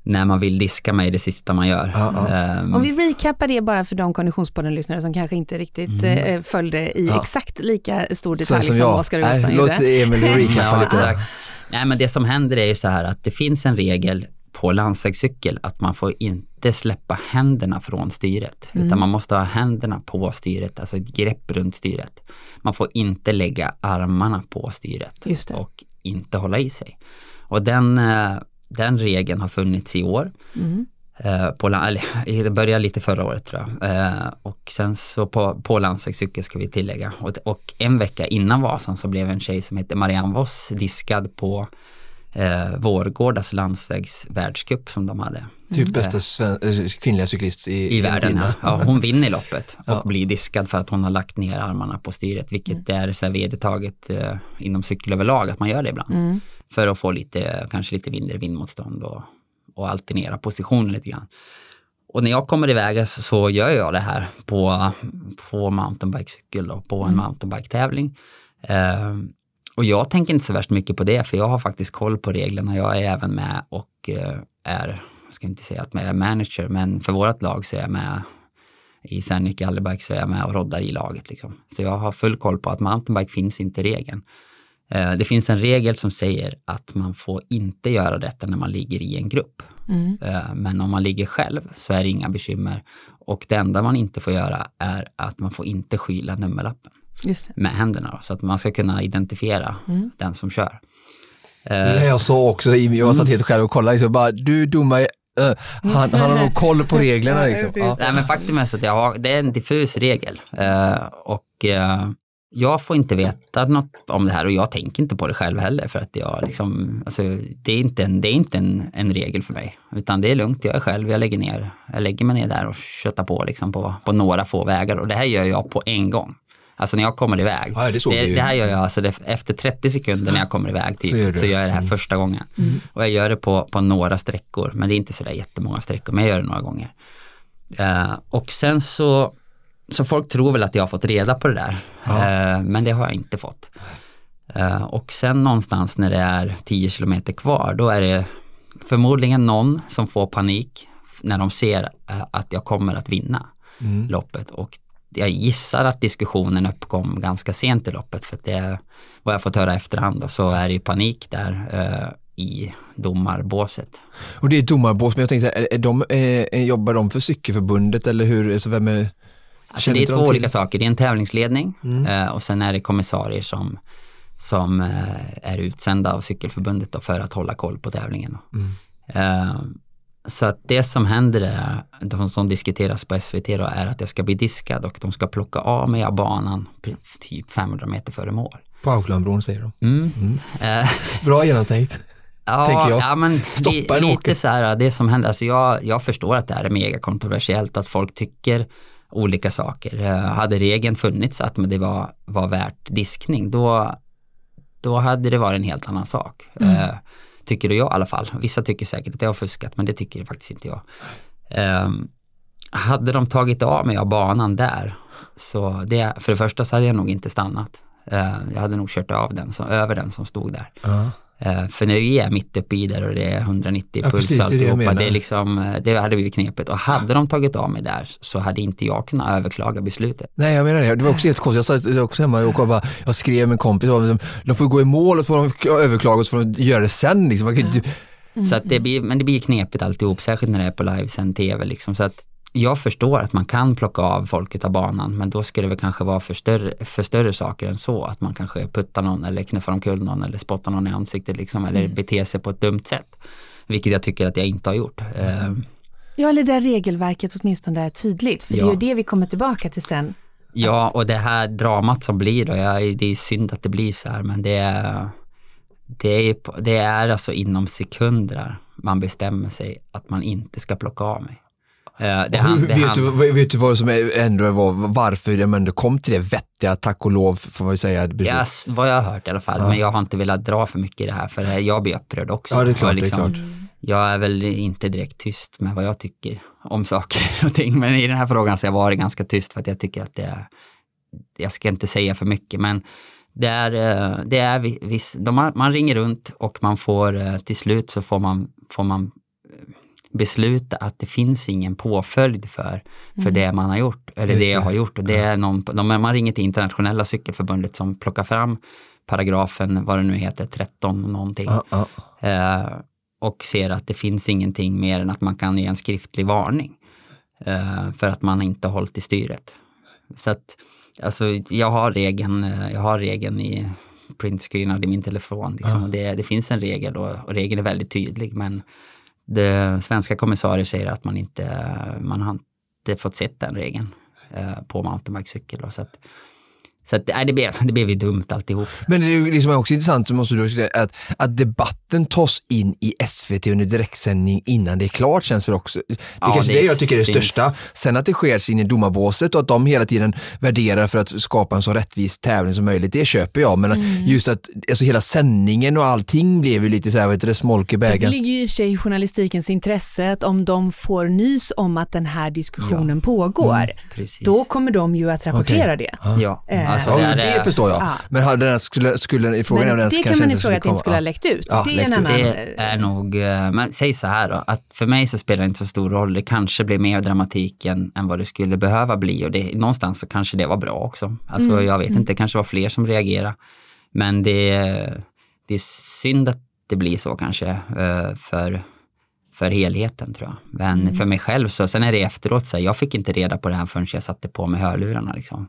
när man vill diska mig det sista man gör. Ah, ah. Ehm, Om vi recapar det bara för de Konditionspodden-lyssnare som kanske inte riktigt eh, följde i Ja. exakt lika stor Så detalj som, Oskar Nej, Olsson Låt gjorde. Emil recappa Ja, lite. Nej, men det som händer är ju så här att det finns en regel på landsvägscykel att man får inte släppa händerna från styret, utan man måste ha händerna på styret, alltså ett grepp runt styret. Man får inte lägga armarna på styret och inte hålla i sig. Och den, eh, den regeln har funnits i år. Mm. Eh, på, eller, det började lite förra året tror jag. Eh, och sen så på, på landsvägscykel ska vi tillägga. Och, och en vecka innan Vasan så blev en tjej som heter Marianne Voss diskad på eh, Vårgårdas landsvägsvärldscup som de hade Typ bästa sven- eh, kvinnliga cyklist i, i världen. Ja. Ja, hon vinner loppet och Ja. blir diskad för att hon har lagt ner armarna på styret, vilket är så här vedertaget eh, inom cykel överlag att man gör det ibland. Mm. För att få lite, kanske lite mindre vindmotstånd och, och alternera positionen lite grann. Och när jag kommer iväg så, så gör jag det här på, på mountainbikecykel och på en mountainbike-tävling. Eh, och jag tänker inte så värst mycket på det för jag har faktiskt koll på reglerna. Jag är även med och eh, är, jag ska inte säga att jag är manager, men för vårt lag så är jag med i Serneke Allebike så är jag med och roddar i laget. Liksom. Så jag har full koll på att mountainbike finns inte i regeln. Eh, Det finns en regel som säger att man får inte göra detta när man ligger i en grupp. Mm. Eh, Men om man ligger själv så är det inga bekymmer. Och det enda man inte får göra är att man får inte skyla nummerlappen. Med händerna. Då, så att man ska kunna identifiera Mm. den som kör. Det jag sa också, jag satt helt själv och kollade, liksom, bara, du domare, uh, han, han har nog koll på reglerna. Liksom. Ja. Nej, men faktum är att jag har, det är en diffus regel. Eh, och eh, jag får inte veta något om det här och jag tänker inte på det själv heller för att jag liksom, alltså, det är inte, en, det är inte en, en regel för mig. Utan det är lugnt, jag är själv, jag lägger ner, jag lägger mig ner där och köttar på liksom på, på några få vägar och det här gör jag på en gång. Alltså när jag kommer iväg. Ja, det det, det här gör jag alltså det, efter 30 sekunder när jag kommer iväg typ, Så gör så, gör jag det här första gången. Och jag gör det på, på några sträckor, men det är inte sådär jättemånga sträckor, men jag gör det några gånger. Eh, och sen så, så folk tror väl att jag har fått reda på det där, eh, men det har jag inte fått. Eh, och sen någonstans när det är 10 kilometer kvar, då är det förmodligen någon som får panik när de ser att jag kommer att vinna loppet. Och jag gissar att diskussionen uppkom ganska sent i loppet för att det, vad jag fått höra efterhand då, så är det ju panik där eh, i domarbåset. Och det är domarbås, men jag tänkte, är, är de, eh, jobbar de för cykelförbundet eller hur? Alltså, vem är, Alltså det är två olika saker. Det är en tävlingsledning Mm. eh, och sen är det kommissarier som, som eh, är utsända av cykelförbundet för att hålla koll på tävlingen. Mm. Så att det som händer, är, de som diskuteras på SVT då, är att jag ska bli diskad och de ska plocka av mig av banan typ 500 meter före mål. på Aucklandbron säger de. Mm. Eh, Bra genomtänkt. Ja, ja men Stoppa li, lite åker. så här, det som händer, alltså jag, jag förstår att det här är mega kontroversiellt, att folk tycker olika saker. Eh, hade regeln funnits att men det var, var värt diskning, då, då hade det varit en helt annan sak. Eh, tycker jag i alla fall. Vissa tycker säkert att jag har fuskat, men det tycker faktiskt inte jag. Um, hade de tagit av mig av banan där, så det, för det första så hade jag nog inte stannat. Uh, jag hade nog kört av den, så, över den som stod där. Uh för när vi är mitt uppe i där och det är 190 Ja, puls precis, det det jag alltihopa, det, är liksom, eh, det hade blivit knepigt. Och hade de tagit av mig där så hade inte jag kunnat överklaga beslutet. Nej jag menar det, det var också helt konstigt. Jag satt också hemma och bara, jag skrev med en kompis, och liksom, de får gå i mål och så får de överklaga och så får de göra det sen. Liksom. Inte- Så att det blir, men det blir knepigt alltihop, särskilt när det är på livesänd tv. Liksom. Så att jag förstår att man kan plocka av folket av banan, men då ska det väl kanske vara för större, för större saker än så. Att man kanske puttar någon eller knuffar omkull någon eller spottar någon i ansiktet liksom, eller beter sig på ett dumt sätt. Vilket jag tycker att jag inte har gjort. Eh, Ja, eller där regelverket åtminstone är tydligt. För det är Ja. ju det vi kommer tillbaka till sen. Ja, och det här dramat som blir då, jag, det är synd att det blir så här, men det är, det är, det är alltså inom sekunder man bestämmer sig att man inte ska plocka av mig. Eh, Det, han, det, vet, han, du, vet du vad som ändå var, varför de ändå kom till det vettiga, tack och lov får man säga. beslut? ja, s- vad jag har hört i alla fall, men jag har inte velat dra för mycket i det här, för jag blir upprörd också. Ja, det är klart, Och det är klart. Jag är väl inte direkt tyst med vad jag tycker om saker och ting, men i den här frågan så har jag varit ganska tyst för att jag tycker att det är, jag ska inte säga för mycket, men det är, eh, det är vi- viss, de man ringer runt och man får eh, till slut så får man, får man besluta att det finns ingen påföljd för, för det man har gjort, eller det jag har gjort. Och det är någon, de, man ringer till internationella cykelförbundet som plockar fram paragrafen, vad det nu heter, 13 någonting. Ja, ja. Eh, och ser att det finns ingenting mer än att man kan ge en skriftlig varning eh, för att man inte har hållit i styret. Så att, alltså, jag har regeln, eh, jag har regeln i printscreenad i min telefon. Liksom, och det, det finns en regel och, och regeln är väldigt tydlig men det, svenska kommissarier säger att man inte, man har inte fått sett den regeln eh, på mountainbikecykel. Så att, så att, nej, det, blev, det blev ju dumt alltihop. Men det är ju liksom också intressant, måste du säga, att, att debatten tas in i SVT under direktsändning innan det är klart känns väl också. Det är Ja, kanske det det är jag tycker är det största. Sen att det sker in i domarbåset och att de hela tiden värderar för att skapa en så rättvis tävling som möjligt, det köper jag. Men Mm. just att alltså hela sändningen och allting blev ju lite så här, vad heter det, smolk i Fast Det bägaren. ligger ju i och för sig i journalistikens intresse att om de får nys om att den här diskussionen pågår, Precis. då kommer de ju att rapportera Okej. det. Ja, Eh, alltså det, det, är, förstår jag. Ja. Men hade den skulle, skulle frågan är om Men den det kanske kan man inte skulle ifrågasätta inte skulle ha läckt ut. Ja, det är läckt en ut. annan... det är nog, eh, men säg så här då, att för mig så spelar det inte så stor roll. Det kanske blir mer dramatik än, än vad det skulle behöva bli och det, någonstans så kanske det var bra också. Alltså Mm, jag vet inte, det kanske var fler som reagerade. Men det, det är synd att det blir så kanske eh, för, för helheten tror jag. Men Mm. för mig själv så, sen är det efteråt så här, jag fick inte reda på det här förrän jag satte på mig hörlurarna liksom.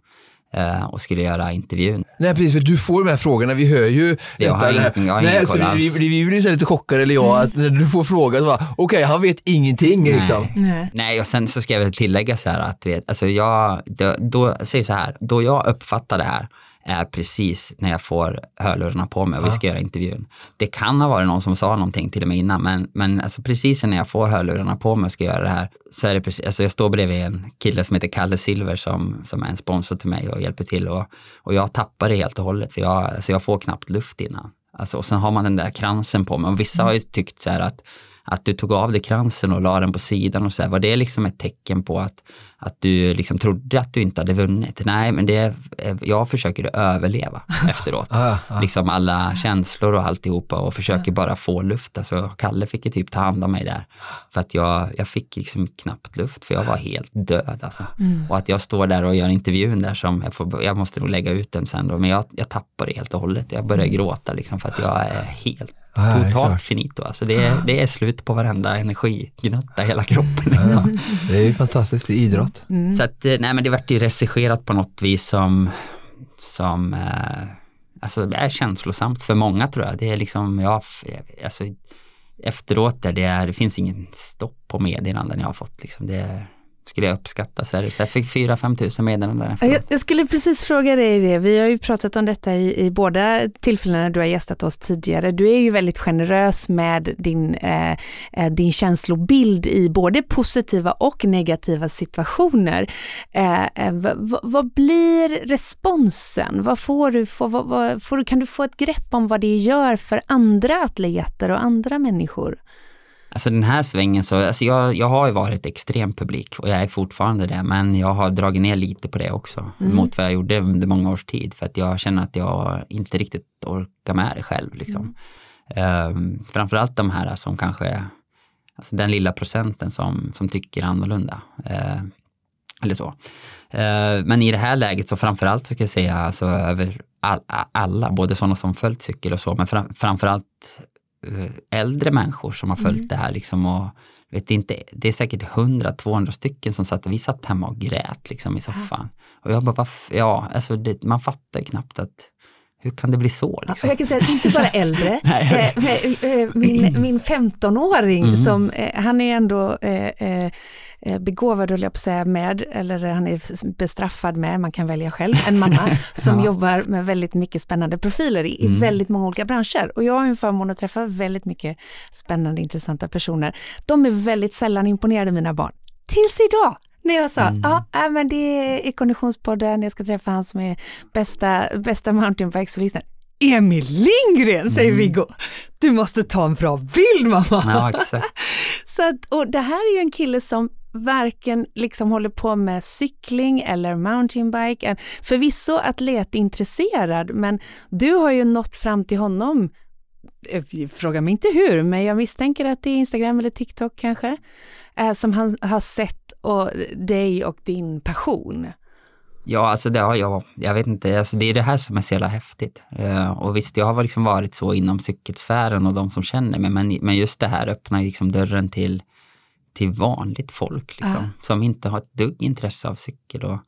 Eh, Och skulle göra intervjun. Nej precis, för du får de här frågorna, vi hör ju Jag har detta, ingen- jag har Nej, så koll vi, alls. vi, vi blir så lite chockade, eller jag, att när du får frågan okej, han vet ingenting liksom. Nej. Nej, och sen så ska jag väl tillägga så här att vet, alltså jag, då, då, säg så här, då jag uppfattar det här är precis när jag får hörlurarna på mig och vi ska göra intervjun. Det kan ha varit någon som sa någonting till och med innan, men, men alltså precis när jag får hörlurarna på mig och ska göra det här så är det precis, alltså jag står bredvid en kille som heter Kalle Silver som, som är en sponsor till mig och hjälper till och, och jag tappar det helt och hållet för jag, alltså jag får knappt luft innan. Alltså, och sen har man den där kransen på mig och vissa har ju tyckt så här att att du tog av dig kransen och la den på sidan och så här, var det liksom ett tecken på att, att du liksom trodde att du inte hade vunnit? Nej, men det, jag försöker överleva efteråt. Ah, ah. Liksom alla känslor och alltihopa och försöker bara få luft. Alltså, Kalle fick ju typ ta hand om mig där. För att jag, jag fick liksom knappt luft för jag var helt död. Alltså. Och att jag står där och gör intervjun där som, jag, får, jag måste nog lägga ut den sen då, men jag, jag tappar det helt och hållet. Jag börjar gråta liksom för att jag är helt Ja, klart. totalt finito. Alltså det, är, det är slut på varenda energignutta hela kroppen. Liksom. Det är ju fantastiskt, det är idrott. Så att, eh, nej men det vart ju regisserat på något vis som, som eh, alltså det är känslosamt för många tror jag. Det är liksom, ja, f- alltså efteråt där det är, det finns ingen stopp på meddelanden jag har fått liksom. Det är skulle jag uppskatta. Så, så jag fick 4-5 tusen meddelanden efteråt. Jag, jag, skulle precis fråga dig det. Vi har ju pratat om detta i, i båda tillfällena du har gästat oss tidigare. Du är ju väldigt generös med din, eh, eh din känslobild i både positiva och negativa situationer. Eh, eh vad blir responsen? Vad får du, får, vad, vad, får, kan du få ett grepp om vad det gör för andra atleter och andra människor? Alltså den här svängen så, alltså jag, jag har ju varit extrem publik och jag är fortfarande det, men jag har dragit ner lite på det också mm. mot vad jag gjorde under många års tid för att jag känner att jag inte riktigt orkar med det själv. Liksom. Mm. Um, framförallt de här som kanske, alltså den lilla procenten som, som tycker annorlunda. Uh, eller så. Uh, men i det här läget så framförallt så ska jag säga alltså över all, alla, både sådana som följt cykel och så, men fram, framförallt äldre människor som har följt mm. det här liksom och vet inte, det är säkert 100-200 stycken som satt, vi satt hemma och grät liksom i soffan. Och jag bara, ja, alltså det, man fattar knappt att hur kan det bli så? Liksom? Jag kan säga att inte bara äldre. Eh, eh, min, min 15-åring, mm. som, han är ändå eh, Eh, begåvad, höll jag på att säga, med, eller han är bestraffad med, man kan välja själv, en mamma som ja. jobbar med väldigt mycket spännande profiler i, mm. väldigt många olika branscher. Och jag har en förmån att träffa väldigt mycket spännande, intressanta personer. De är väldigt sällan imponerade, mina barn. Tills idag! När jag sa, mm. ja, äh, men det är Konditionspodden, jag ska träffa han som är bästa, bästa mountainbikesolisten. Emil Lindgren, säger mm. Viggo. Du måste ta en bra bild mamma. Ja, exakt. Så att, och det här är ju en kille som varken liksom håller på med cykling eller mountainbike. Förvisso atletintresserad, men du har ju nått fram till honom Fråga mig inte hur, men jag misstänker att det är Instagram eller TikTok kanske, eh, som han har sett och, dig och din passion. Ja, alltså det har jag. Jag vet inte, alltså det är det här som är så jävla häftigt. Uh, och visst, jag har liksom varit så inom cykelsfären och de som känner mig, men, men just det här öppnar liksom dörren till till vanligt folk liksom, uh. som inte har ett dugg intresse av cykel. Och,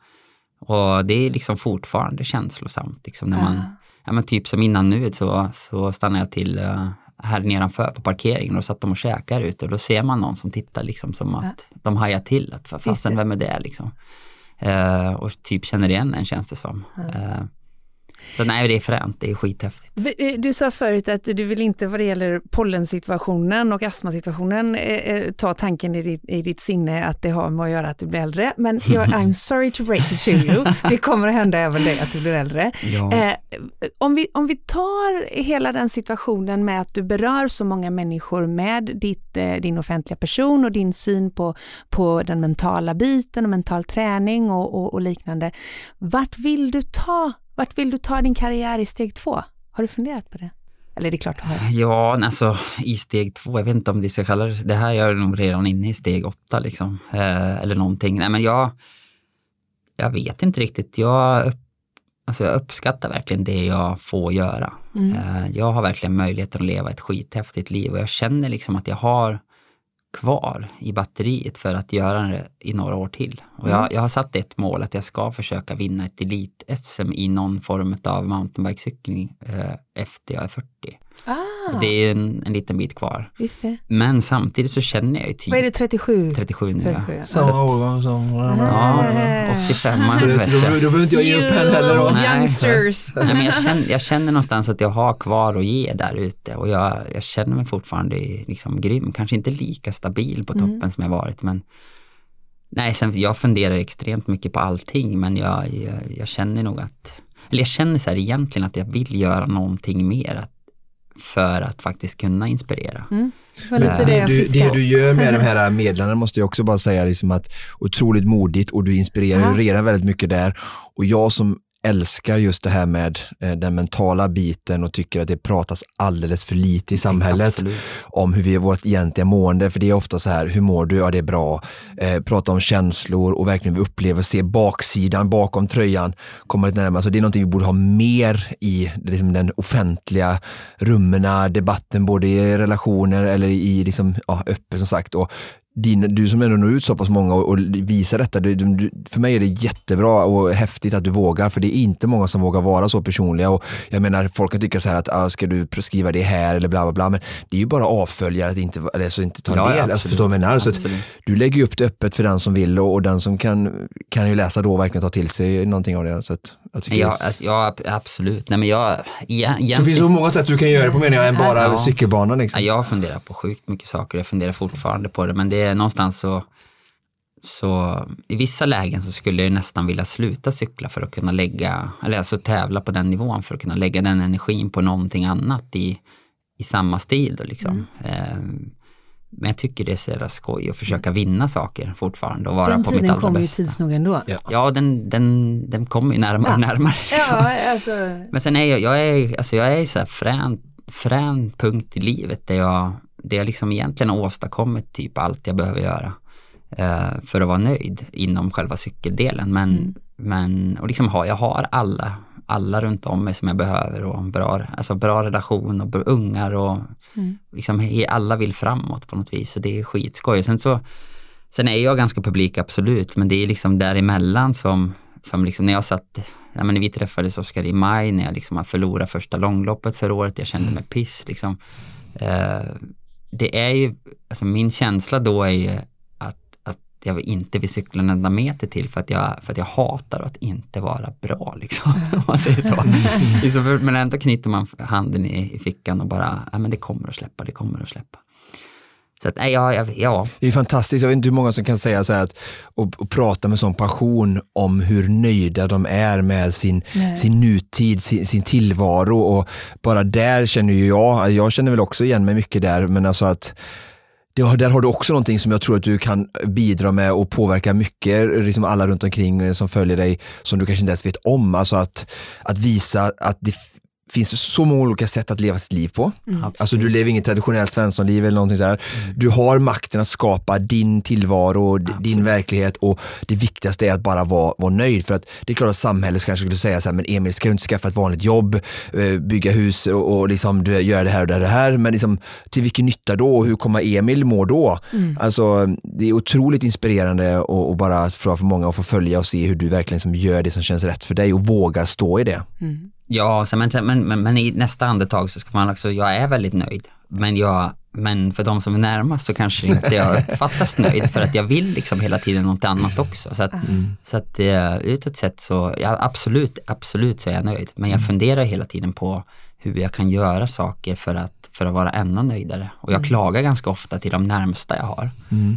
och det är liksom fortfarande känslosamt. Liksom, när uh. man, ja, men typ som innan nu så, så stannade jag till uh, här nedanför på parkeringen och satt de och käkade ute och då ser man någon som tittar liksom som att de hajar till att fasen vem är det liksom. Uh, och typ känner igen en känns det som. Uh, så nej, det är fränt, det är skithäftigt. Eh, du sa förut att du vill inte vad det gäller pollensituationen och astmasituationen eh, eh, ta tanken i ditt, i ditt sinne att det har med att göra att du blir äldre. Men I'm sorry to break it to you, det kommer att hända även dig att du blir äldre. Ja. Eh, om, vi, om vi tar hela den situationen med att du berör så många människor med ditt, eh, din offentliga person och din syn på, på den mentala biten och mental träning och, och, och liknande. Vart vill du ta vart vill du ta din karriär i steg två? Har du funderat på det? Eller är det klart du har? Ja, alltså i steg två, jag vet inte om vi ska kalla det, det här är jag nog redan inne i steg åtta liksom. Eh, eller någonting. Nej men jag, jag vet inte riktigt. Jag, alltså jag uppskattar verkligen det jag får göra. Mm. Eh, jag har verkligen möjligheten att leva ett skithäftigt liv och jag känner liksom att jag har kvar i batteriet för att göra det i några år till. Och jag, mm. jag har satt ett mål att jag ska försöka vinna ett elit-SM i någon form av mountainbikecykling eh, efter jag är 40. Ah. Det är en, en liten bit kvar. Men samtidigt så känner jag ju typ... Vad är det, 37? 37 nu 37, ja. Samma årgång som... Ja, 85 Så det, då, då behöver inte jag ge upp heller då. Youngsters. Nej, men jag, känner, jag känner någonstans att jag har kvar att ge där ute och jag, jag känner mig fortfarande liksom grym. Kanske inte lika stabil på toppen mm. som jag varit men Nej, sen, jag funderar extremt mycket på allting men jag, jag, jag känner nog att, eller jag känner så här egentligen att jag vill göra någonting mer. Att för att faktiskt kunna inspirera. Mm. Det, det, du, det, du, gör med de här medlen måste jag också bara säga liksom att otroligt modigt och du inspirerar ja. redan väldigt mycket där. Och jag som älskar just det här med eh, den mentala biten och tycker att det pratas alldeles för lite i samhället Absolut. om hur vi är vårt egentliga mående. För det är ofta så här, hur mår du? Ja, det är bra. Eh, prata om känslor och verkligen uppleva, se baksidan bakom tröjan, komma lite närmare. Så det är någonting vi borde ha mer i liksom, den offentliga rummen, debatten, både i relationer eller i liksom, ja, öppet som sagt. Och din, du som ändå når ut så pass många och, och visar detta, du, du, för mig är det jättebra och häftigt att du vågar, för det är inte många som vågar vara så personliga. Och jag menar, folk kan tycka så här att ah, ska du skriva det här eller bla bla bla, men det är ju bara avföljare att inte, alltså inte ta Ja, del. ja, alltså, förstår du menar? Så du lägger ju upp det öppet för den som vill och, och den som kan, kan ju läsa då verkligen ta till sig någonting av det. Så att, jag tycker Ja, det alltså, ja, absolut. Nej, men jag, ja, så det finns så många sätt du kan göra det på menar jag än bara Ja. cykelbanan. Liksom. Ja, jag funderar på sjukt mycket saker, jag funderar fortfarande på det, men det är någonstans så, så i vissa lägen så skulle jag nästan vilja sluta cykla för att kunna lägga, eller alltså tävla på den nivån för att kunna lägga den energin på någonting annat i, i samma stil. Då, liksom. Ehm, men jag tycker det är så jävla skoj att försöka vinna saker fortfarande och vara Den på mitt tiden allra kommer ju bästa. tids nog ändå. Ja. Ja, den, den, den kommer ju närmare och Ja. närmare. liksom. Ja, alltså, Men sen är jag, jag är, alltså jag är så här frän, frän punkt i livet där jag, där jag liksom egentligen har åstadkommit typ allt jag behöver göra eh, för att vara nöjd inom själva cykeldelen. Men, men och liksom har, jag har alla, alla runt om mig som jag behöver och bra, alltså bra relation och br- ungar och liksom he- alla vill framåt på något vis. Så det är skitskoj. Sen så Sen är jag ganska publik, absolut, men det är liksom däremellan som, som liksom när jag satt, ja men när vi träffades Oskar i maj, när jag liksom har förlorat första långloppet för året, jag kände mig piss liksom. Eh, det är ju, alltså min känsla då är ju att, att jag inte vill cykla en enda meter till för att jag, för att jag hatar att inte vara bra liksom, om man säger så. Men ändå knyter man handen i, i fickan och bara, ja men det kommer att släppa, det kommer att släppa. Så att, nej, ja, ja, ja, Det är fantastiskt, jag vet inte hur många som kan säga så här att, och, och prata med sån passion om hur nöjda de är med sin, Nej. sin nutid, sin, sin tillvaro och bara där känner ju jag, jag känner väl också igen mig mycket där, men alltså att det, där har du också någonting som jag tror att du kan bidra med och påverka mycket, liksom alla runt omkring som följer dig, som du kanske inte ens vet om. Alltså att, att visa att det finns så många olika sätt att leva sitt liv på. Alltså du lever inget traditionellt svenssonliv eller någonting sådär. Du har makten att skapa din tillvaro, d- din verklighet och det viktigaste är att bara vara, vara nöjd. För att det är klart att samhället kanske skulle säga så här, men Emil ska du inte skaffa ett vanligt jobb, eh, bygga hus och, och liksom du, göra det här och det här. Men liksom, till vilken nytta då och hur kommer Emil må då? Alltså det är otroligt inspirerande och, och bara för, för många att få följa och se hur du verkligen liksom gör det som känns rätt för dig och vågar stå i det. Ja, men, men, men, men i nästa andetag så ska man också, jag är väldigt nöjd. Men, jag, men för de som är närmast så kanske inte jag uppfattas nöjd för att jag vill liksom hela tiden något annat också. Så att, så att eh, utåt sett så, ja, absolut, absolut så är jag nöjd. Men jag funderar hela tiden på hur jag kan göra saker för att, för att vara ännu nöjdare. Och jag klagar ganska ofta till de närmsta jag har.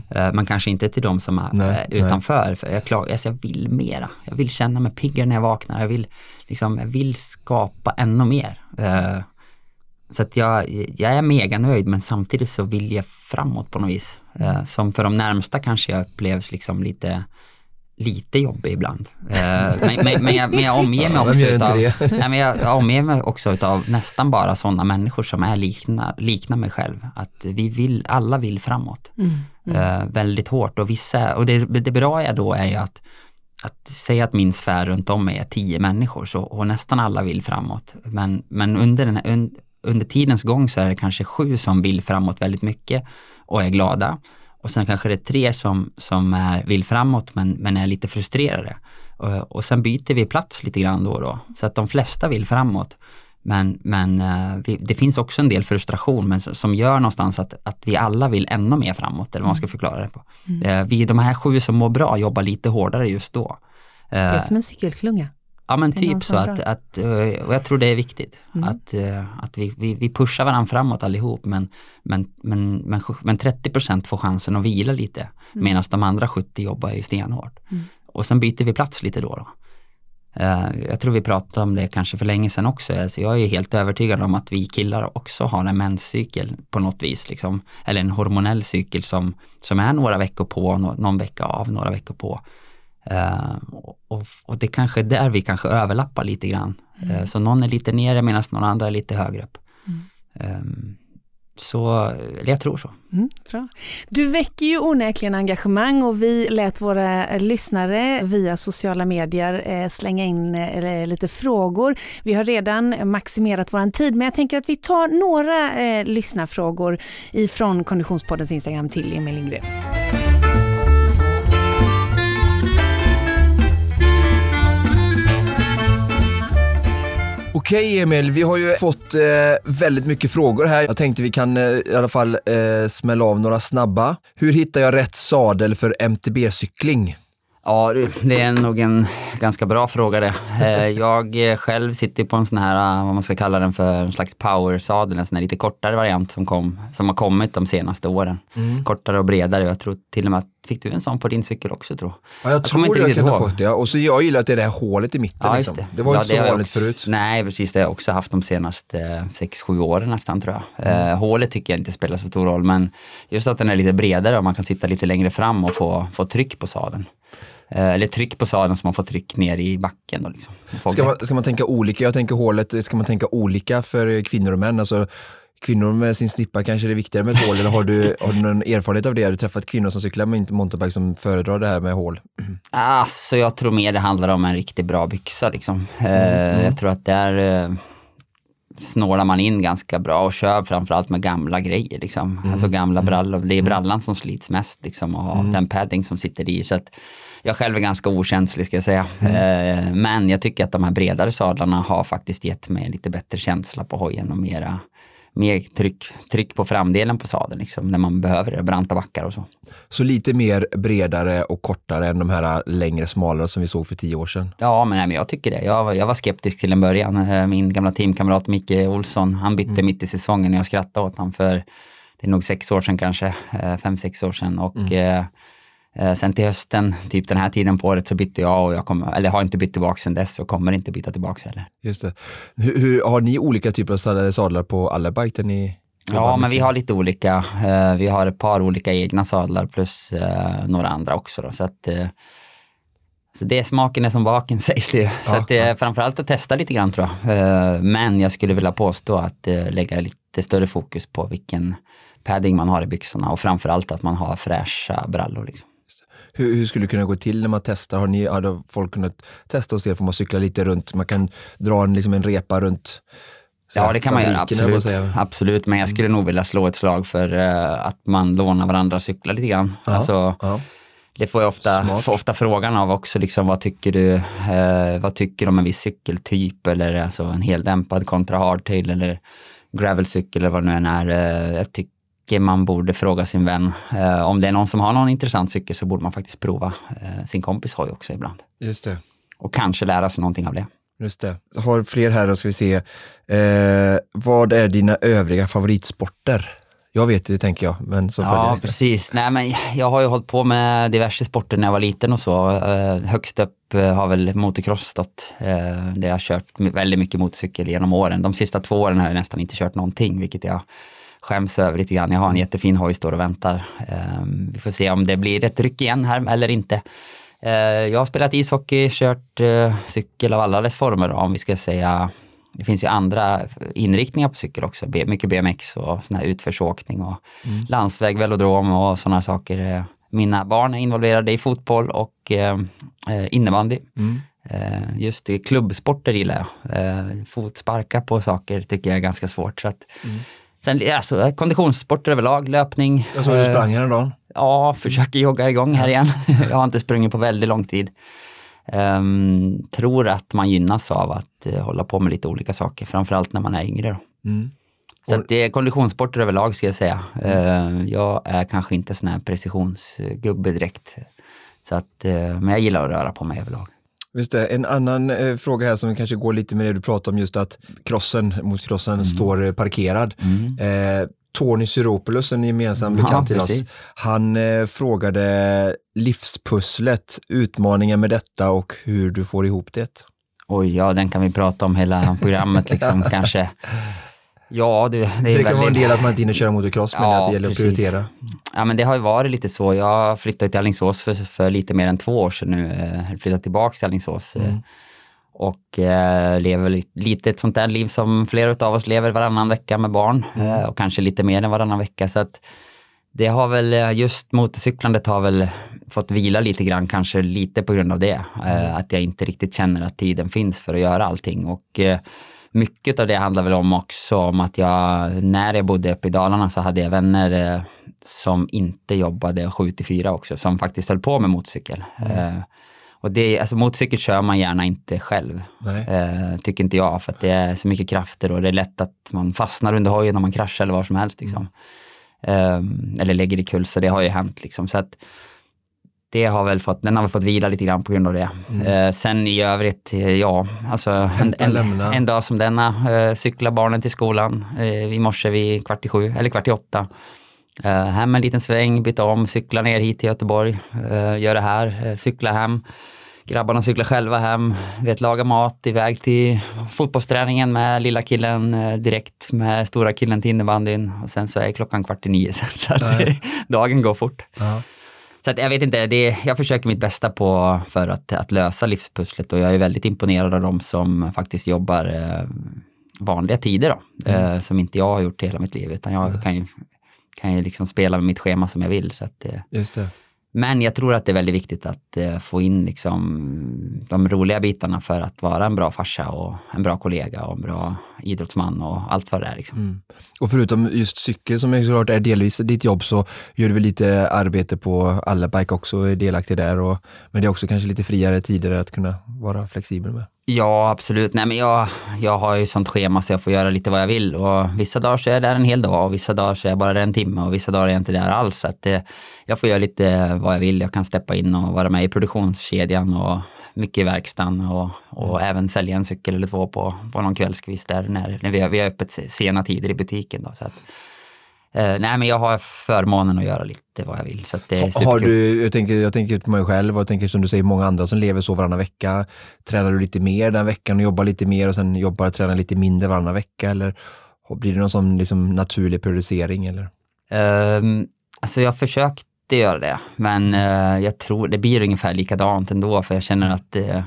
Eh, Men kanske inte till de som är Nej, eh, utanför. För jag, klagar, alltså jag vill mera. Jag vill känna mig piggare när jag vaknar. Jag vill, liksom, jag vill skapa ännu mer. Eh, Så att jag, jag är mega nöjd men samtidigt så vill jag framåt på något vis. Eh, Som för de närmsta kanske jag upplevs liksom lite lite jobbig ibland. Eh, men, men, men, jag, men jag omger mig Ja, också inte utav, nej, men jag, omger mig också utav nästan bara sådana människor som är likna, liknar mig själv. Att vi vill, alla vill framåt. Eh, väldigt hårt och vissa, och det, det bra är då är ju att att säga att min sfär runt om mig är tio människor så, och nästan alla vill framåt. Men, men under, den, här- un, under tidens gång så är det kanske sju som vill framåt väldigt mycket och är glada. Och sen kanske det är tre som, som är, vill framåt men, men är lite frustrerade. Och, och sen byter vi plats lite grann då och då. Så att de flesta vill framåt. Men, men eh, vi, det finns också en del frustration men, som gör någonstans att, att vi alla vill ännu mer framåt, eller vad man ska förklara det på. Eh, Vi, de här sju som mår bra jobbar lite hårdare just då. det är Eh, som en cykelklunga. Ja men typ så att, att, eh, och jag tror det är viktigt. Att, eh, att vi, vi, vi pushar varandra framåt allihop men, men, men, men, men 30% får chansen att vila lite medan de andra 70 jobbar ju stenhårt. Och sen byter vi plats lite då. då. Eh, Jag tror vi pratade om det kanske för länge sedan också. Alltså jag är helt övertygad om att vi killar också har en menscykel på något vis. Liksom. Eller en hormonell cykel som, som är några veckor på, nå- någon vecka av, några veckor på. Eh, och, och, det kanske är där vi kanske överlappar lite grann. Eh, så någon är lite nere medan någon andra är lite högre upp. Ehm, så, eller jag tror så. Mm, bra. Du väcker ju onekligen engagemang och vi lät våra lyssnare via sociala medier eh, slänga in lite frågor. Vi har redan maximerat vår tid men jag tänker att vi tar några eh, lyssnarfrågor ifrån Konditionspoddens Instagram till Emil Lindgren. Okej Emil, vi har ju fått eh, väldigt mycket frågor här. Jag tänkte vi kan eh, i alla fall eh, smälla av några snabba. Hur hittar jag rätt sadel för MTB-cykling? Ja, det är nog en ganska bra fråga det. Eh, jag eh, själv sitter på en sån här, eh, vad man ska kalla den för, en slags power-sadel, en sån här lite kortare variant som, kom, som har kommit de senaste åren. Mm. Kortare och bredare. Jag tror till och med att, fick du en sån på din cykel också tror Ja, jag, jag tror jag kan ha fått det. Och så jag gillar att det är det här hålet i mitten. Ja, liksom. det. det. var ja, inte så vanligt förut. Nej, precis. Det har jag också haft de senaste 6-7 åren nästan tror jag. Mm. Eh, hålet tycker jag inte spelar så stor roll, men just att den är lite bredare och man kan sitta lite längre fram och få, få tryck på sadeln. Eh, eller tryck på sadeln så man får tryck ner i backen. Då liksom. ska, man, ska man tänka olika? Jag tänker hålet, ska man tänka olika för kvinnor och män? Alltså, kvinnor med sin snippa kanske det är viktigare med ett hål, eller har du, har du någon erfarenhet av det? Har du träffat kvinnor som cyklar med mountainbike som föredrar det här med hål? Mm. Alltså jag tror mer det handlar om en riktigt bra byxa liksom. Mm. Mm. Jag tror att där eh, snålar man in ganska bra och kör framförallt med gamla grejer liksom. Mm. Alltså gamla mm. brallor. Det är brallan som slits mest liksom och mm. den padding som sitter i. Så att jag själv är ganska okänslig ska jag säga. Mm. Eh, men jag tycker att de här bredare sadlarna har faktiskt gett mig lite bättre känsla på hojen och mera mer tryck, tryck på framdelen på sadeln liksom, när man behöver det, branta backar och så. Så lite mer bredare och kortare än de här längre, smalare som vi såg för tio år sedan? Ja, men, nej, men jag tycker det. Jag, jag var skeptisk till en början. Eh, min gamla teamkamrat Micke Olsson, han bytte mm. mitt i säsongen och jag skrattade åt honom för det är nog sex år sedan kanske, eh, fem, sex år sedan. Och mm. Eh, sen till hösten, typ den här tiden på året, så bytte jag och jag kommer, eller har inte bytt tillbaka sen dess och kommer inte byta tillbaka heller. Just det. Hur, hur, har ni olika typer av sadlar på Allerbike? Ni ja, men vi har lite olika. Eh, vi har ett par olika egna sadlar plus eh, några andra också. Då, så att, så det smaken är som baken sägs det ju. Så att det är framförallt att testa lite grann tror jag. Men jag skulle vilja påstå att lägga lite större fokus på vilken padding man har i byxorna och framförallt att man har fräscha brallor. Liksom. Hur, hur, skulle det kunna gå till när man testar? Har, ni, har folk kunnat testa hos er? Får man cykla lite runt? Man kan dra en, liksom en repa runt Ja, det kan man göra, absolut. absolut. Men jag skulle nog vilja slå ett slag för uh, att man lånar varandra cyklar lite grann. Ja, alltså, ja. Det får jag ofta, får ofta frågan av också, liksom, vad tycker du uh, vad tycker du om en viss cykeltyp eller alltså, en heldämpad kontra hardtail eller gravelcykel eller vad det nu än är. Uh, jag tycker man borde fråga sin vän. Eh, om det är någon som har någon intressant cykel så borde man faktiskt prova eh, sin kompis hoj också ibland. Just det. Och kanske lära sig någonting av det. Just det. Jag har fler här, då ska vi se. Eh, vad är dina övriga favoritsporter? Jag vet det tänker jag, men så Ja, precis. Nej, men jag har ju hållit på med diverse sporter när jag var liten och så. Eh, högst upp eh, har väl motocross stått. Eh, där jag har kört väldigt mycket motorcykel genom åren. De sista två åren har jag nästan inte kört någonting, vilket jag skäms över lite grann. Jag har en jättefin hoj står och väntar. Ehm, vi får se om det blir ett ryck igen här eller inte. Ehm, jag har spelat ishockey, kört eh, cykel av alla dess former om vi ska säga. Det finns ju andra inriktningar på cykel också, mycket BMX och sån här utförsåkning och mm. landsväg, velodrom och sådana saker. Ehm, mina barn är involverade i fotboll och eh, innebandy. Mm. Just klubbsporter gillar jag. Fotsparka på saker tycker jag är ganska svårt. Så att, mm. Sen alltså, konditionssporter överlag, löpning. Jag såg du sprang här idag. Ja, försöker jogga igång här igen. jag har inte sprungit på väldigt lång tid. Um, tror att man gynnas av att uh, hålla på med lite olika saker, framförallt när man är yngre. Mm. Så och... det är konditionssporter överlag ska jag säga. Uh, jag är kanske inte sån här precisionsgubbe direkt. Så att, uh, men jag gillar att röra på mig överlag. Just det. En annan eh, fråga här som kanske går lite med det du pratar om just att krossen, motocrossen mm. står eh, parkerad. Mm. Eh, Tony Syropoulos, en gemensam bekant ja, till oss, han eh, frågade livspusslet, utmaningen med detta och hur du får ihop det. Oj, ja den kan vi prata om hela programmet liksom kanske. Ja, det, det det kan väldigt... vara en del att man inte hinner köra motocross, men ja, att det gäller precis. att prioritera. Ja, men det har ju varit lite så. Jag flyttade till Alingsås för, för lite mer än två år sedan nu. Jag eh, flyttade tillbaka till Alingsås. Eh, mm. Och eh, lever lite ett sånt där liv som flera av oss lever varannan vecka med barn. Mm. Eh, och kanske lite mer än varannan vecka. Så att det har väl, just motorcyklandet har väl fått vila lite grann, kanske lite på grund av det. Mm. att jag inte riktigt känner att tiden finns för att göra allting. Och mycket av det handlar väl om också om att jag, när jag bodde uppe i Dalarna så hade jag vänner eh, som inte jobbade 7 till 4 också, som faktiskt höll på med motorcykel. Mm. Eh, Och det, alltså motorcykel kör man gärna inte själv, eh, tycker inte jag, för att det är så mycket krafter och det är lätt att man fastnar under hojen om man kraschar eller var som helst. Liksom. Eh, eller lägger i kull, så det har ju hänt. Liksom. Så att, det har väl fått, den har väl fått vila lite grann på grund av det. Eh, sen i övrigt, eh, ja, alltså en, en, en dag som denna, eh, cykla barnen till skolan eh, i morse vid kvart i sju, eller kvart i åtta. Eh, hem en liten sväng, byta om, cykla ner hit till Göteborg, eh, gör det här, eh, cykla hem. Grabbarna cyklar själva hem, vet, laga mat, iväg till fotbollsträningen med lilla killen eh, direkt med stora killen till innebandyn och sen så är klockan kvart i nio sen så att dagen går fort. Ja. Så att jag vet inte, det, jag försöker mitt bästa på för att, att lösa livspusslet och jag är väldigt imponerad av de som faktiskt jobbar eh, vanliga tider då, eh, som inte jag har gjort hela mitt liv utan jag kan ju, kan ju liksom spela med mitt schema som jag vill. Så att, eh, Just det men jag tror att det är väldigt viktigt att eh, få in liksom, de roliga bitarna för att vara en bra farsa och en bra kollega och en bra idrottsman och allt vad det är. Liksom. Mm. Och förutom just cykel som är såklart är delvis ditt jobb så gör du väl lite arbete på Allerbike också, och är delaktig där. Och, men det är också kanske lite friare tider att kunna vara flexibel med. Ja, absolut. Nej, men jag, jag har ju sånt schema så jag får göra lite vad jag vill och vissa dagar så är jag där en hel dag och vissa dagar så är jag bara där en timme och vissa dagar är jag inte där alls. Så att, eh, jag får göra lite vad jag vill. Jag kan steppa in och vara med i produktionskedjan och mycket i verkstaden och, och även sälja en cykel eller två på, på någon kvällskvist där när, när vi, har, vi har öppet sena tider i butiken. Då, så att, nej, men jag har förmånen att göra lite vad jag vill. Så det är Har du, jag, tänker, jag tänker på mig själv och jag tänker som du säger många andra som lever så varannan vecka. Tränar du lite mer den veckan och jobbar lite mer och sen jobbar och tränar lite mindre varannan vecka eller blir det någon sån liksom naturlig periodisering eller? Um, alltså jag försökte göra det, men eh, jag tror det blir ungefär likadant ändå, för jag känner att eh,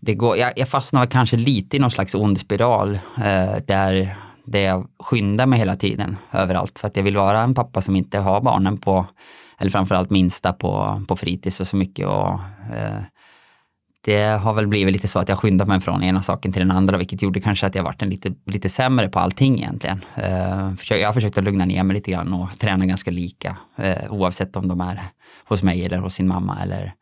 det går, jag, jag fastnar kanske lite i någon slags ond spiral eh, där, det jag skyndar mig hela tiden överallt, för att jag vill vara en pappa som inte har barnen på, eller framförallt minsta på, på fritids och så mycket. Och, eh, det har väl blivit lite så att jag skyndat mig från ena saken till den andra, vilket gjorde kanske att jag varit en lite, lite sämre på allting egentligen. Eh, jag har försökt att lugna ner mig lite grann och träna ganska lika, eh, oavsett om de är hos mig eller hos sin mamma eller,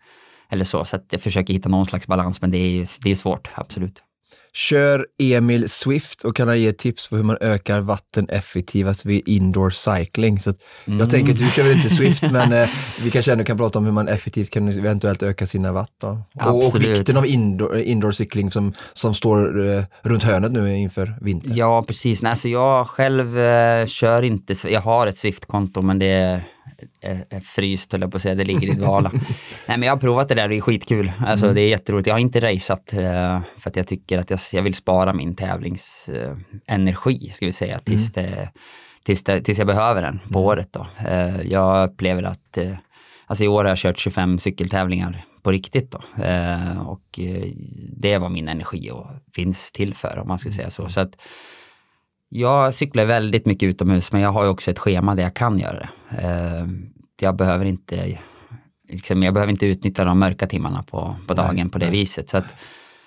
eller så. Så att jag försöker hitta någon slags balans, men det är, ju- det är svårt, absolut. Kör Emil Swift och kan han ge tips på hur man ökar vatten effektivast vid indoor cycling. Så att Jag tänker att du kör väl inte Swift, men eh, vi kanske ändå kan prata om hur man effektivt kan eventuellt öka sina watt. Då. Och, och vikten av indoor, indoor cykling som, som står eh, runt hörnet nu inför vintern. Ja, precis. Nej, så jag själv eh, kör inte, jag har ett Swift-konto men det är fryst höll jag på att säga, det ligger i dvala. Nej men jag har provat det där och det är skitkul. Alltså det är jätteroligt. Jag har inte raceat eh, för att jag tycker att jag, jag vill spara min tävlingsenergi, ska vi säga, tills, det, tills, det, tills jag behöver den på året då. Eh, jag upplever att, eh, alltså i år har jag kört 25 cykeltävlingar på riktigt då. Eh, och eh, det vad min energi och finns till för om man ska säga så. så att, jag cyklar väldigt mycket utomhus men jag har ju också ett schema där jag kan göra det. Eh, jag behöver inte liksom, jag behöver inte utnyttja de mörka timmarna på, på dagen på det viset. Så att,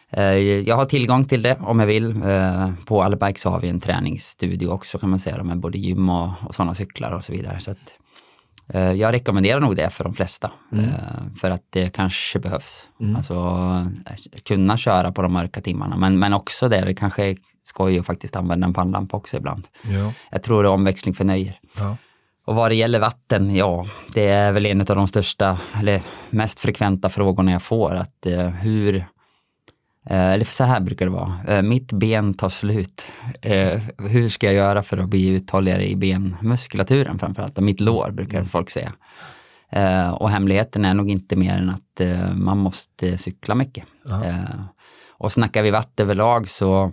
eh, jag har tillgång till det om jag vill. Eh, på Allbike så har vi en träningsstudio också kan man säga med både gym och, och sådana cyklar och så vidare. Så att, jag rekommenderar nog det för de flesta. Eh, för att det kanske behövs. Alltså eh, kunna köra på de mörka timmarna. Men, men också det, det kanske är skoj att faktiskt använda en pannlampa också ibland. Ja. Jag tror det är omväxling för nöjer. Ja. Och vad det gäller vatten, ja, det är väl en av de största, eller mest frekventa frågorna jag får. Att eh, hur, eh, eller så här brukar det vara, eh, mitt ben tar slut. Eh, hur ska jag göra för att bli uthålligare i benmuskulaturen framförallt? Och mitt lår brukar folk säga. Eh, och hemligheten är nog inte mer än att eh, man måste cykla mycket. Eh, och snackar vi vatten överlag så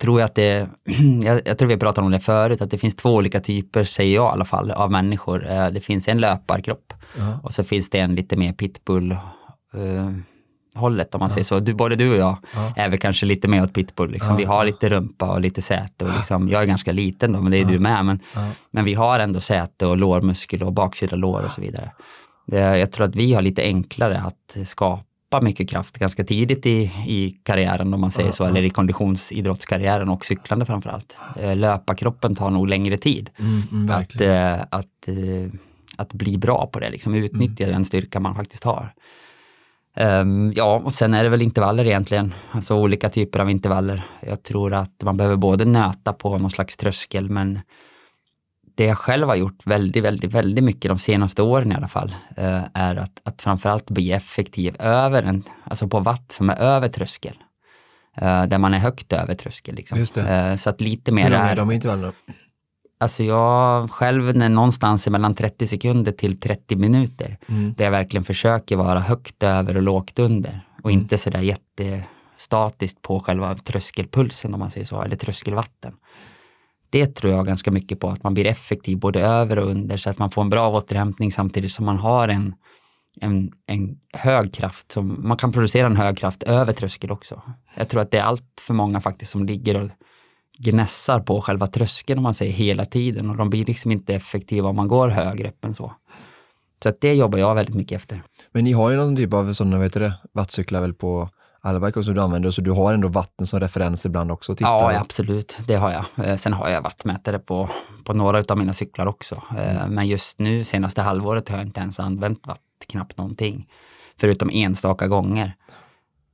tror jag att det, jag, tror vi pratade om det förut, att det finns två olika typer, säger jag i alla fall, av människor. Eh, Det finns en löparkropp Ja. och så finns det en lite mer pitbull eh, hållet om man säger så. Du, både du och jag Ja. är väl kanske lite mer åt pitbull. Liksom. Ja. Vi har lite rumpa och lite säte. Och liksom, jag är ganska liten då, men det är du med. Men, Ja. men vi har ändå säte och lårmuskel och baksida lår och så vidare. Jag tror att vi har lite enklare att skapa mycket kraft ganska tidigt i, i karriären om man säger så, eller i konditionsidrottskarriären och cyklande framförallt. Eh, Löparkroppen tar nog längre tid Mm, mm, att, eh, att, eh, att bli bra på det, liksom utnyttja Mm. den styrka man faktiskt har. Um, ja, och sen är det väl intervaller egentligen, alltså olika typer av intervaller. Jag tror att man behöver både nöta på någon slags tröskel, men det jag själv har gjort väldigt, väldigt, väldigt mycket de senaste åren i alla fall, uh, är att, att framförallt bli effektiv över en, alltså på watt som är över tröskel. Uh, där man är högt över tröskel. Liksom. Uh, så att lite mer Hur är... de intervallerna? Alltså jag själv är någonstans mellan 30 sekunder till 30 minuter. Mm. Där jag verkligen försöker vara högt över och lågt under. Och Mm. inte sådär jättestatiskt på själva tröskelpulsen om man säger så, eller tröskelvatten. Det tror jag ganska mycket på, att man blir effektiv både över och under så att man får en bra återhämtning samtidigt som man har en, en, en hög kraft. Som, man kan producera en hög kraft över tröskel också. Jag tror att det är allt för många faktiskt som ligger och gnässar på själva tröskeln om man säger hela tiden och de blir liksom inte effektiva om man går högre upp än så. Så att det jobbar jag väldigt mycket efter. Men ni har ju någon typ av sådana, vad heter det, wattcyklar väl på alla bike som du använder, så du har ändå vatten som referens ibland också? Titta. Ja, ja, absolut. Det har jag. Eh, Sen har jag wattmätare på, på några av mina cyklar också. Eh, Men just nu, senaste halvåret, har jag inte ens använt watt, knappt någonting. Förutom enstaka gånger.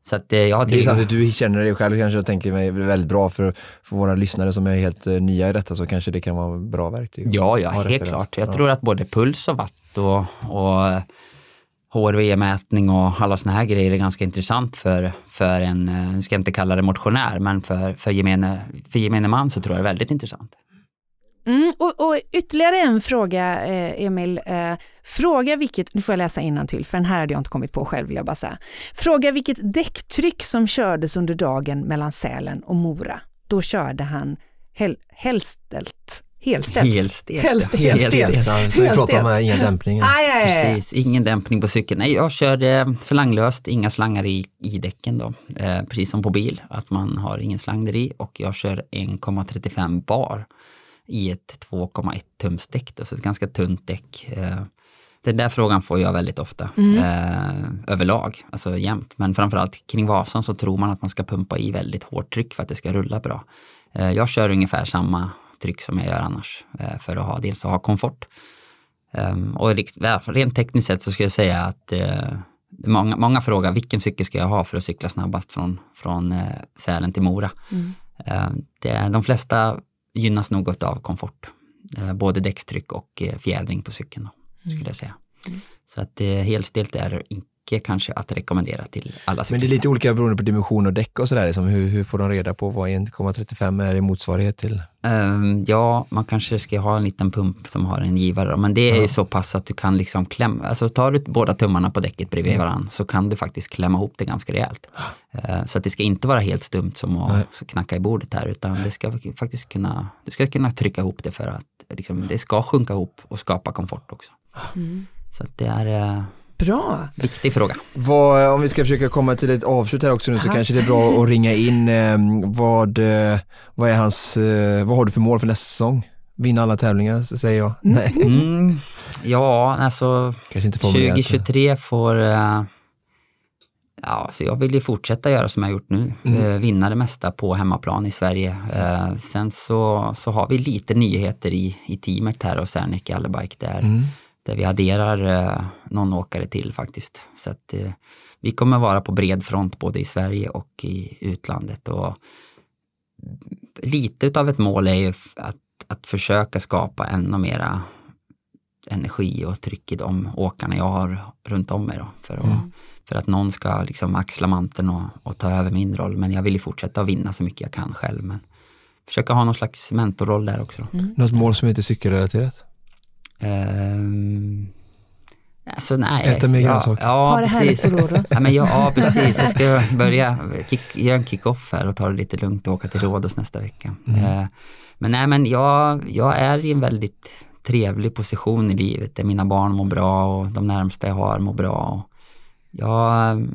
Så att eh, jag har Det är du känner dig själv kanske och tänker mig väldigt bra för, för våra lyssnare som är helt eh, nya i detta så kanske det kan vara bra verktyg. Ja, ja, helt referens. klart. Jag Ja. tror att både puls och watt och, och eh, HRV-mätning och alla såna här grejer är ganska intressant för, för en, eh, nu ska jag inte kalla det motionär, men för, för, gemene, för gemene man så tror jag det är väldigt intressant. Mm, och, och ytterligare en fråga, eh, Emil. Eh, fråga vilket, nu får jag läsa till för den här hade jag inte kommit på själv vill jag bara säga. Fråga vilket däcktryck som kördes under dagen mellan Sälen och Mora. Då körde han hel, helställt. Helställt. Helstelt. Helst- ja. helstelt. Helstelt. Ja, så vi pratar om inga dämpningar. Aj, aj, aj. Precis, ingen dämpning på cykeln. Nej, jag kör eh, slanglöst, inga slangar i, i däcken då. Eh, precis som på bil, att man har ingen slang där i och jag kör 1,35 bar i ett 2,1 tums däck, då, så ett ganska tunt däck. Eh, den där frågan får jag väldigt ofta eh, överlag, alltså jämt. Men framförallt kring Vasan så tror man att man ska pumpa i väldigt hårt tryck för att det ska rulla bra. Eh, jag kör ungefär samma tryck som jag gör annars eh, för att ha, dels att ha komfort Um, och rent tekniskt sett så skulle jag säga att eh, många, många frågar vilken cykel ska jag ha för att cykla snabbast från, från eh, Sälen till Mora. Eh, det, de flesta gynnas något av komfort. Eh, både däckstryck och eh, fjädring på cykeln då, skulle jag säga. Så att eh, helstelt är inte kanske att rekommendera till alla Men det är cyklister. lite olika beroende på dimension och däck och sådär. Liksom. Hur, hur får de reda på vad 1,35 är i motsvarighet till? Ehm, ja, man kanske ska ha en liten pump som har en givare. Men det är ju Ja. så pass att du kan liksom klämma, alltså tar du båda tummarna på däcket bredvid Mm. varandra så kan du faktiskt klämma ihop det ganska rejält. Ehm, så att det ska inte vara helt stumt som att Nej. knacka i bordet här utan det ska faktiskt kunna, du ska kunna trycka ihop det för att liksom, det ska sjunka ihop och skapa komfort också. Så att det är en Bra. viktig fråga. Vad, om vi ska försöka komma till ett avslut här också nu så Aha. kanske det är bra att ringa in eh, vad, eh, vad är hans, eh, vad har du för mål för nästa säsong? Vinna alla tävlingar säger jag. Nej, Mm, ja, alltså kanske inte formulerat. 2023 får... eh, Ja, så jag vill ju fortsätta göra som jag gjort nu. Mm. eh, Vinna det mesta på hemmaplan i Sverige. Eh, Sen så, så har vi lite nyheter i, i teamet här och Serneke Allebike där, Mm. Där vi adderar eh, någon åkare till faktiskt. Så att eh, vi kommer vara på bred front både i Sverige och i utlandet. Och lite utav ett mål är ju att, att försöka skapa ännu mera energi och tryck i de åkarna jag har runt om mig. Då, för, att, för att någon ska liksom axla manteln och, och ta över min roll. Men jag vill ju fortsätta att vinna så mycket jag kan själv. Men försöka ha någon slags mentorroll där också. Då. Något mål som inte är cykelrelaterat? Ehm, alltså nej. Äta mer ja, grönsaker. ja, ha det härligt precis. Ja, men jag, ja, precis. Jag ska börja kick, göra en kick-off här och ta det lite lugnt och åka till Rhodos nästa vecka. Eh, men nej, men jag, jag är i en väldigt trevlig position i livet där mina barn mår bra och de närmsta jag har mår bra. Och jag,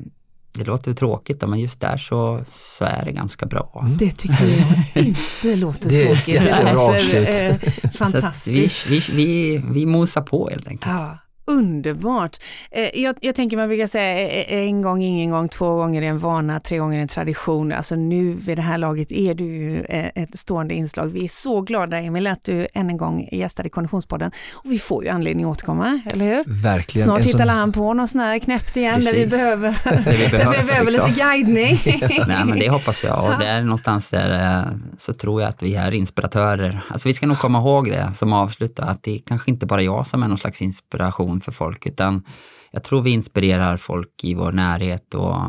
det låter tråkigt men just där så, så är det ganska bra. Alltså. Det tycker jag inte låter Det är tråkigt. ett jättebra avslut. fantastiskt. vi, vi, vi, vi mosar på helt enkelt. Ja. Underbart. Eh, jag, jag, tänker man brukar säga eh, eh, en gång, ingen gång, två gånger är en vana, tre gånger en tradition. Alltså nu vid det här laget är du ju ett stående inslag. Vi är så glada Emil att du än en gång gästade Konditionspodden. Och vi får ju anledning att återkomma, eller hur? Verkligen. Snart hittar han på något sånt här knäppt igen Precis. där vi behöver, det vi behövs, vi behöver liksom. lite guidning. Nej men det hoppas jag och där någonstans där så tror jag att vi är inspiratörer. Alltså vi ska nog komma ihåg det som avslutar att det är kanske inte bara jag som är någon slags inspiration för folk utan jag tror vi inspirerar folk i vår närhet och,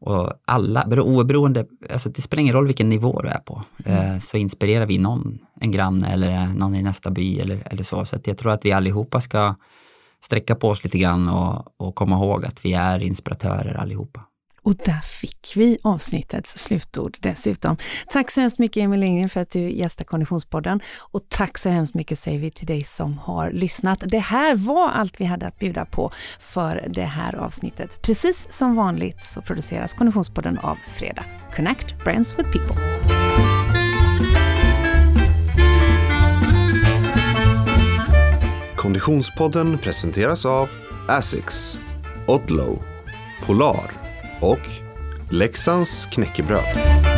och alla, oberoende, alltså det spelar ingen roll vilken nivå du är på, mm. så inspirerar vi någon, en granne eller någon i nästa by eller, eller så. Så jag tror att vi allihopa ska sträcka på oss lite grann och, och komma ihåg att vi är inspiratörer allihopa. Och där fick vi avsnittets slutord dessutom. Tack så hemskt mycket Emil Lindgren för att du gästar Konditionspodden och tack så hemskt mycket säger vi till dig som har lyssnat. Det här var allt vi hade att bjuda på för det här avsnittet. Precis som vanligt så produceras Konditionspodden av Fredag. Connect Brands with People. Konditionspodden presenteras av Asics, Odlow, Polar och Leksands knäckebröd.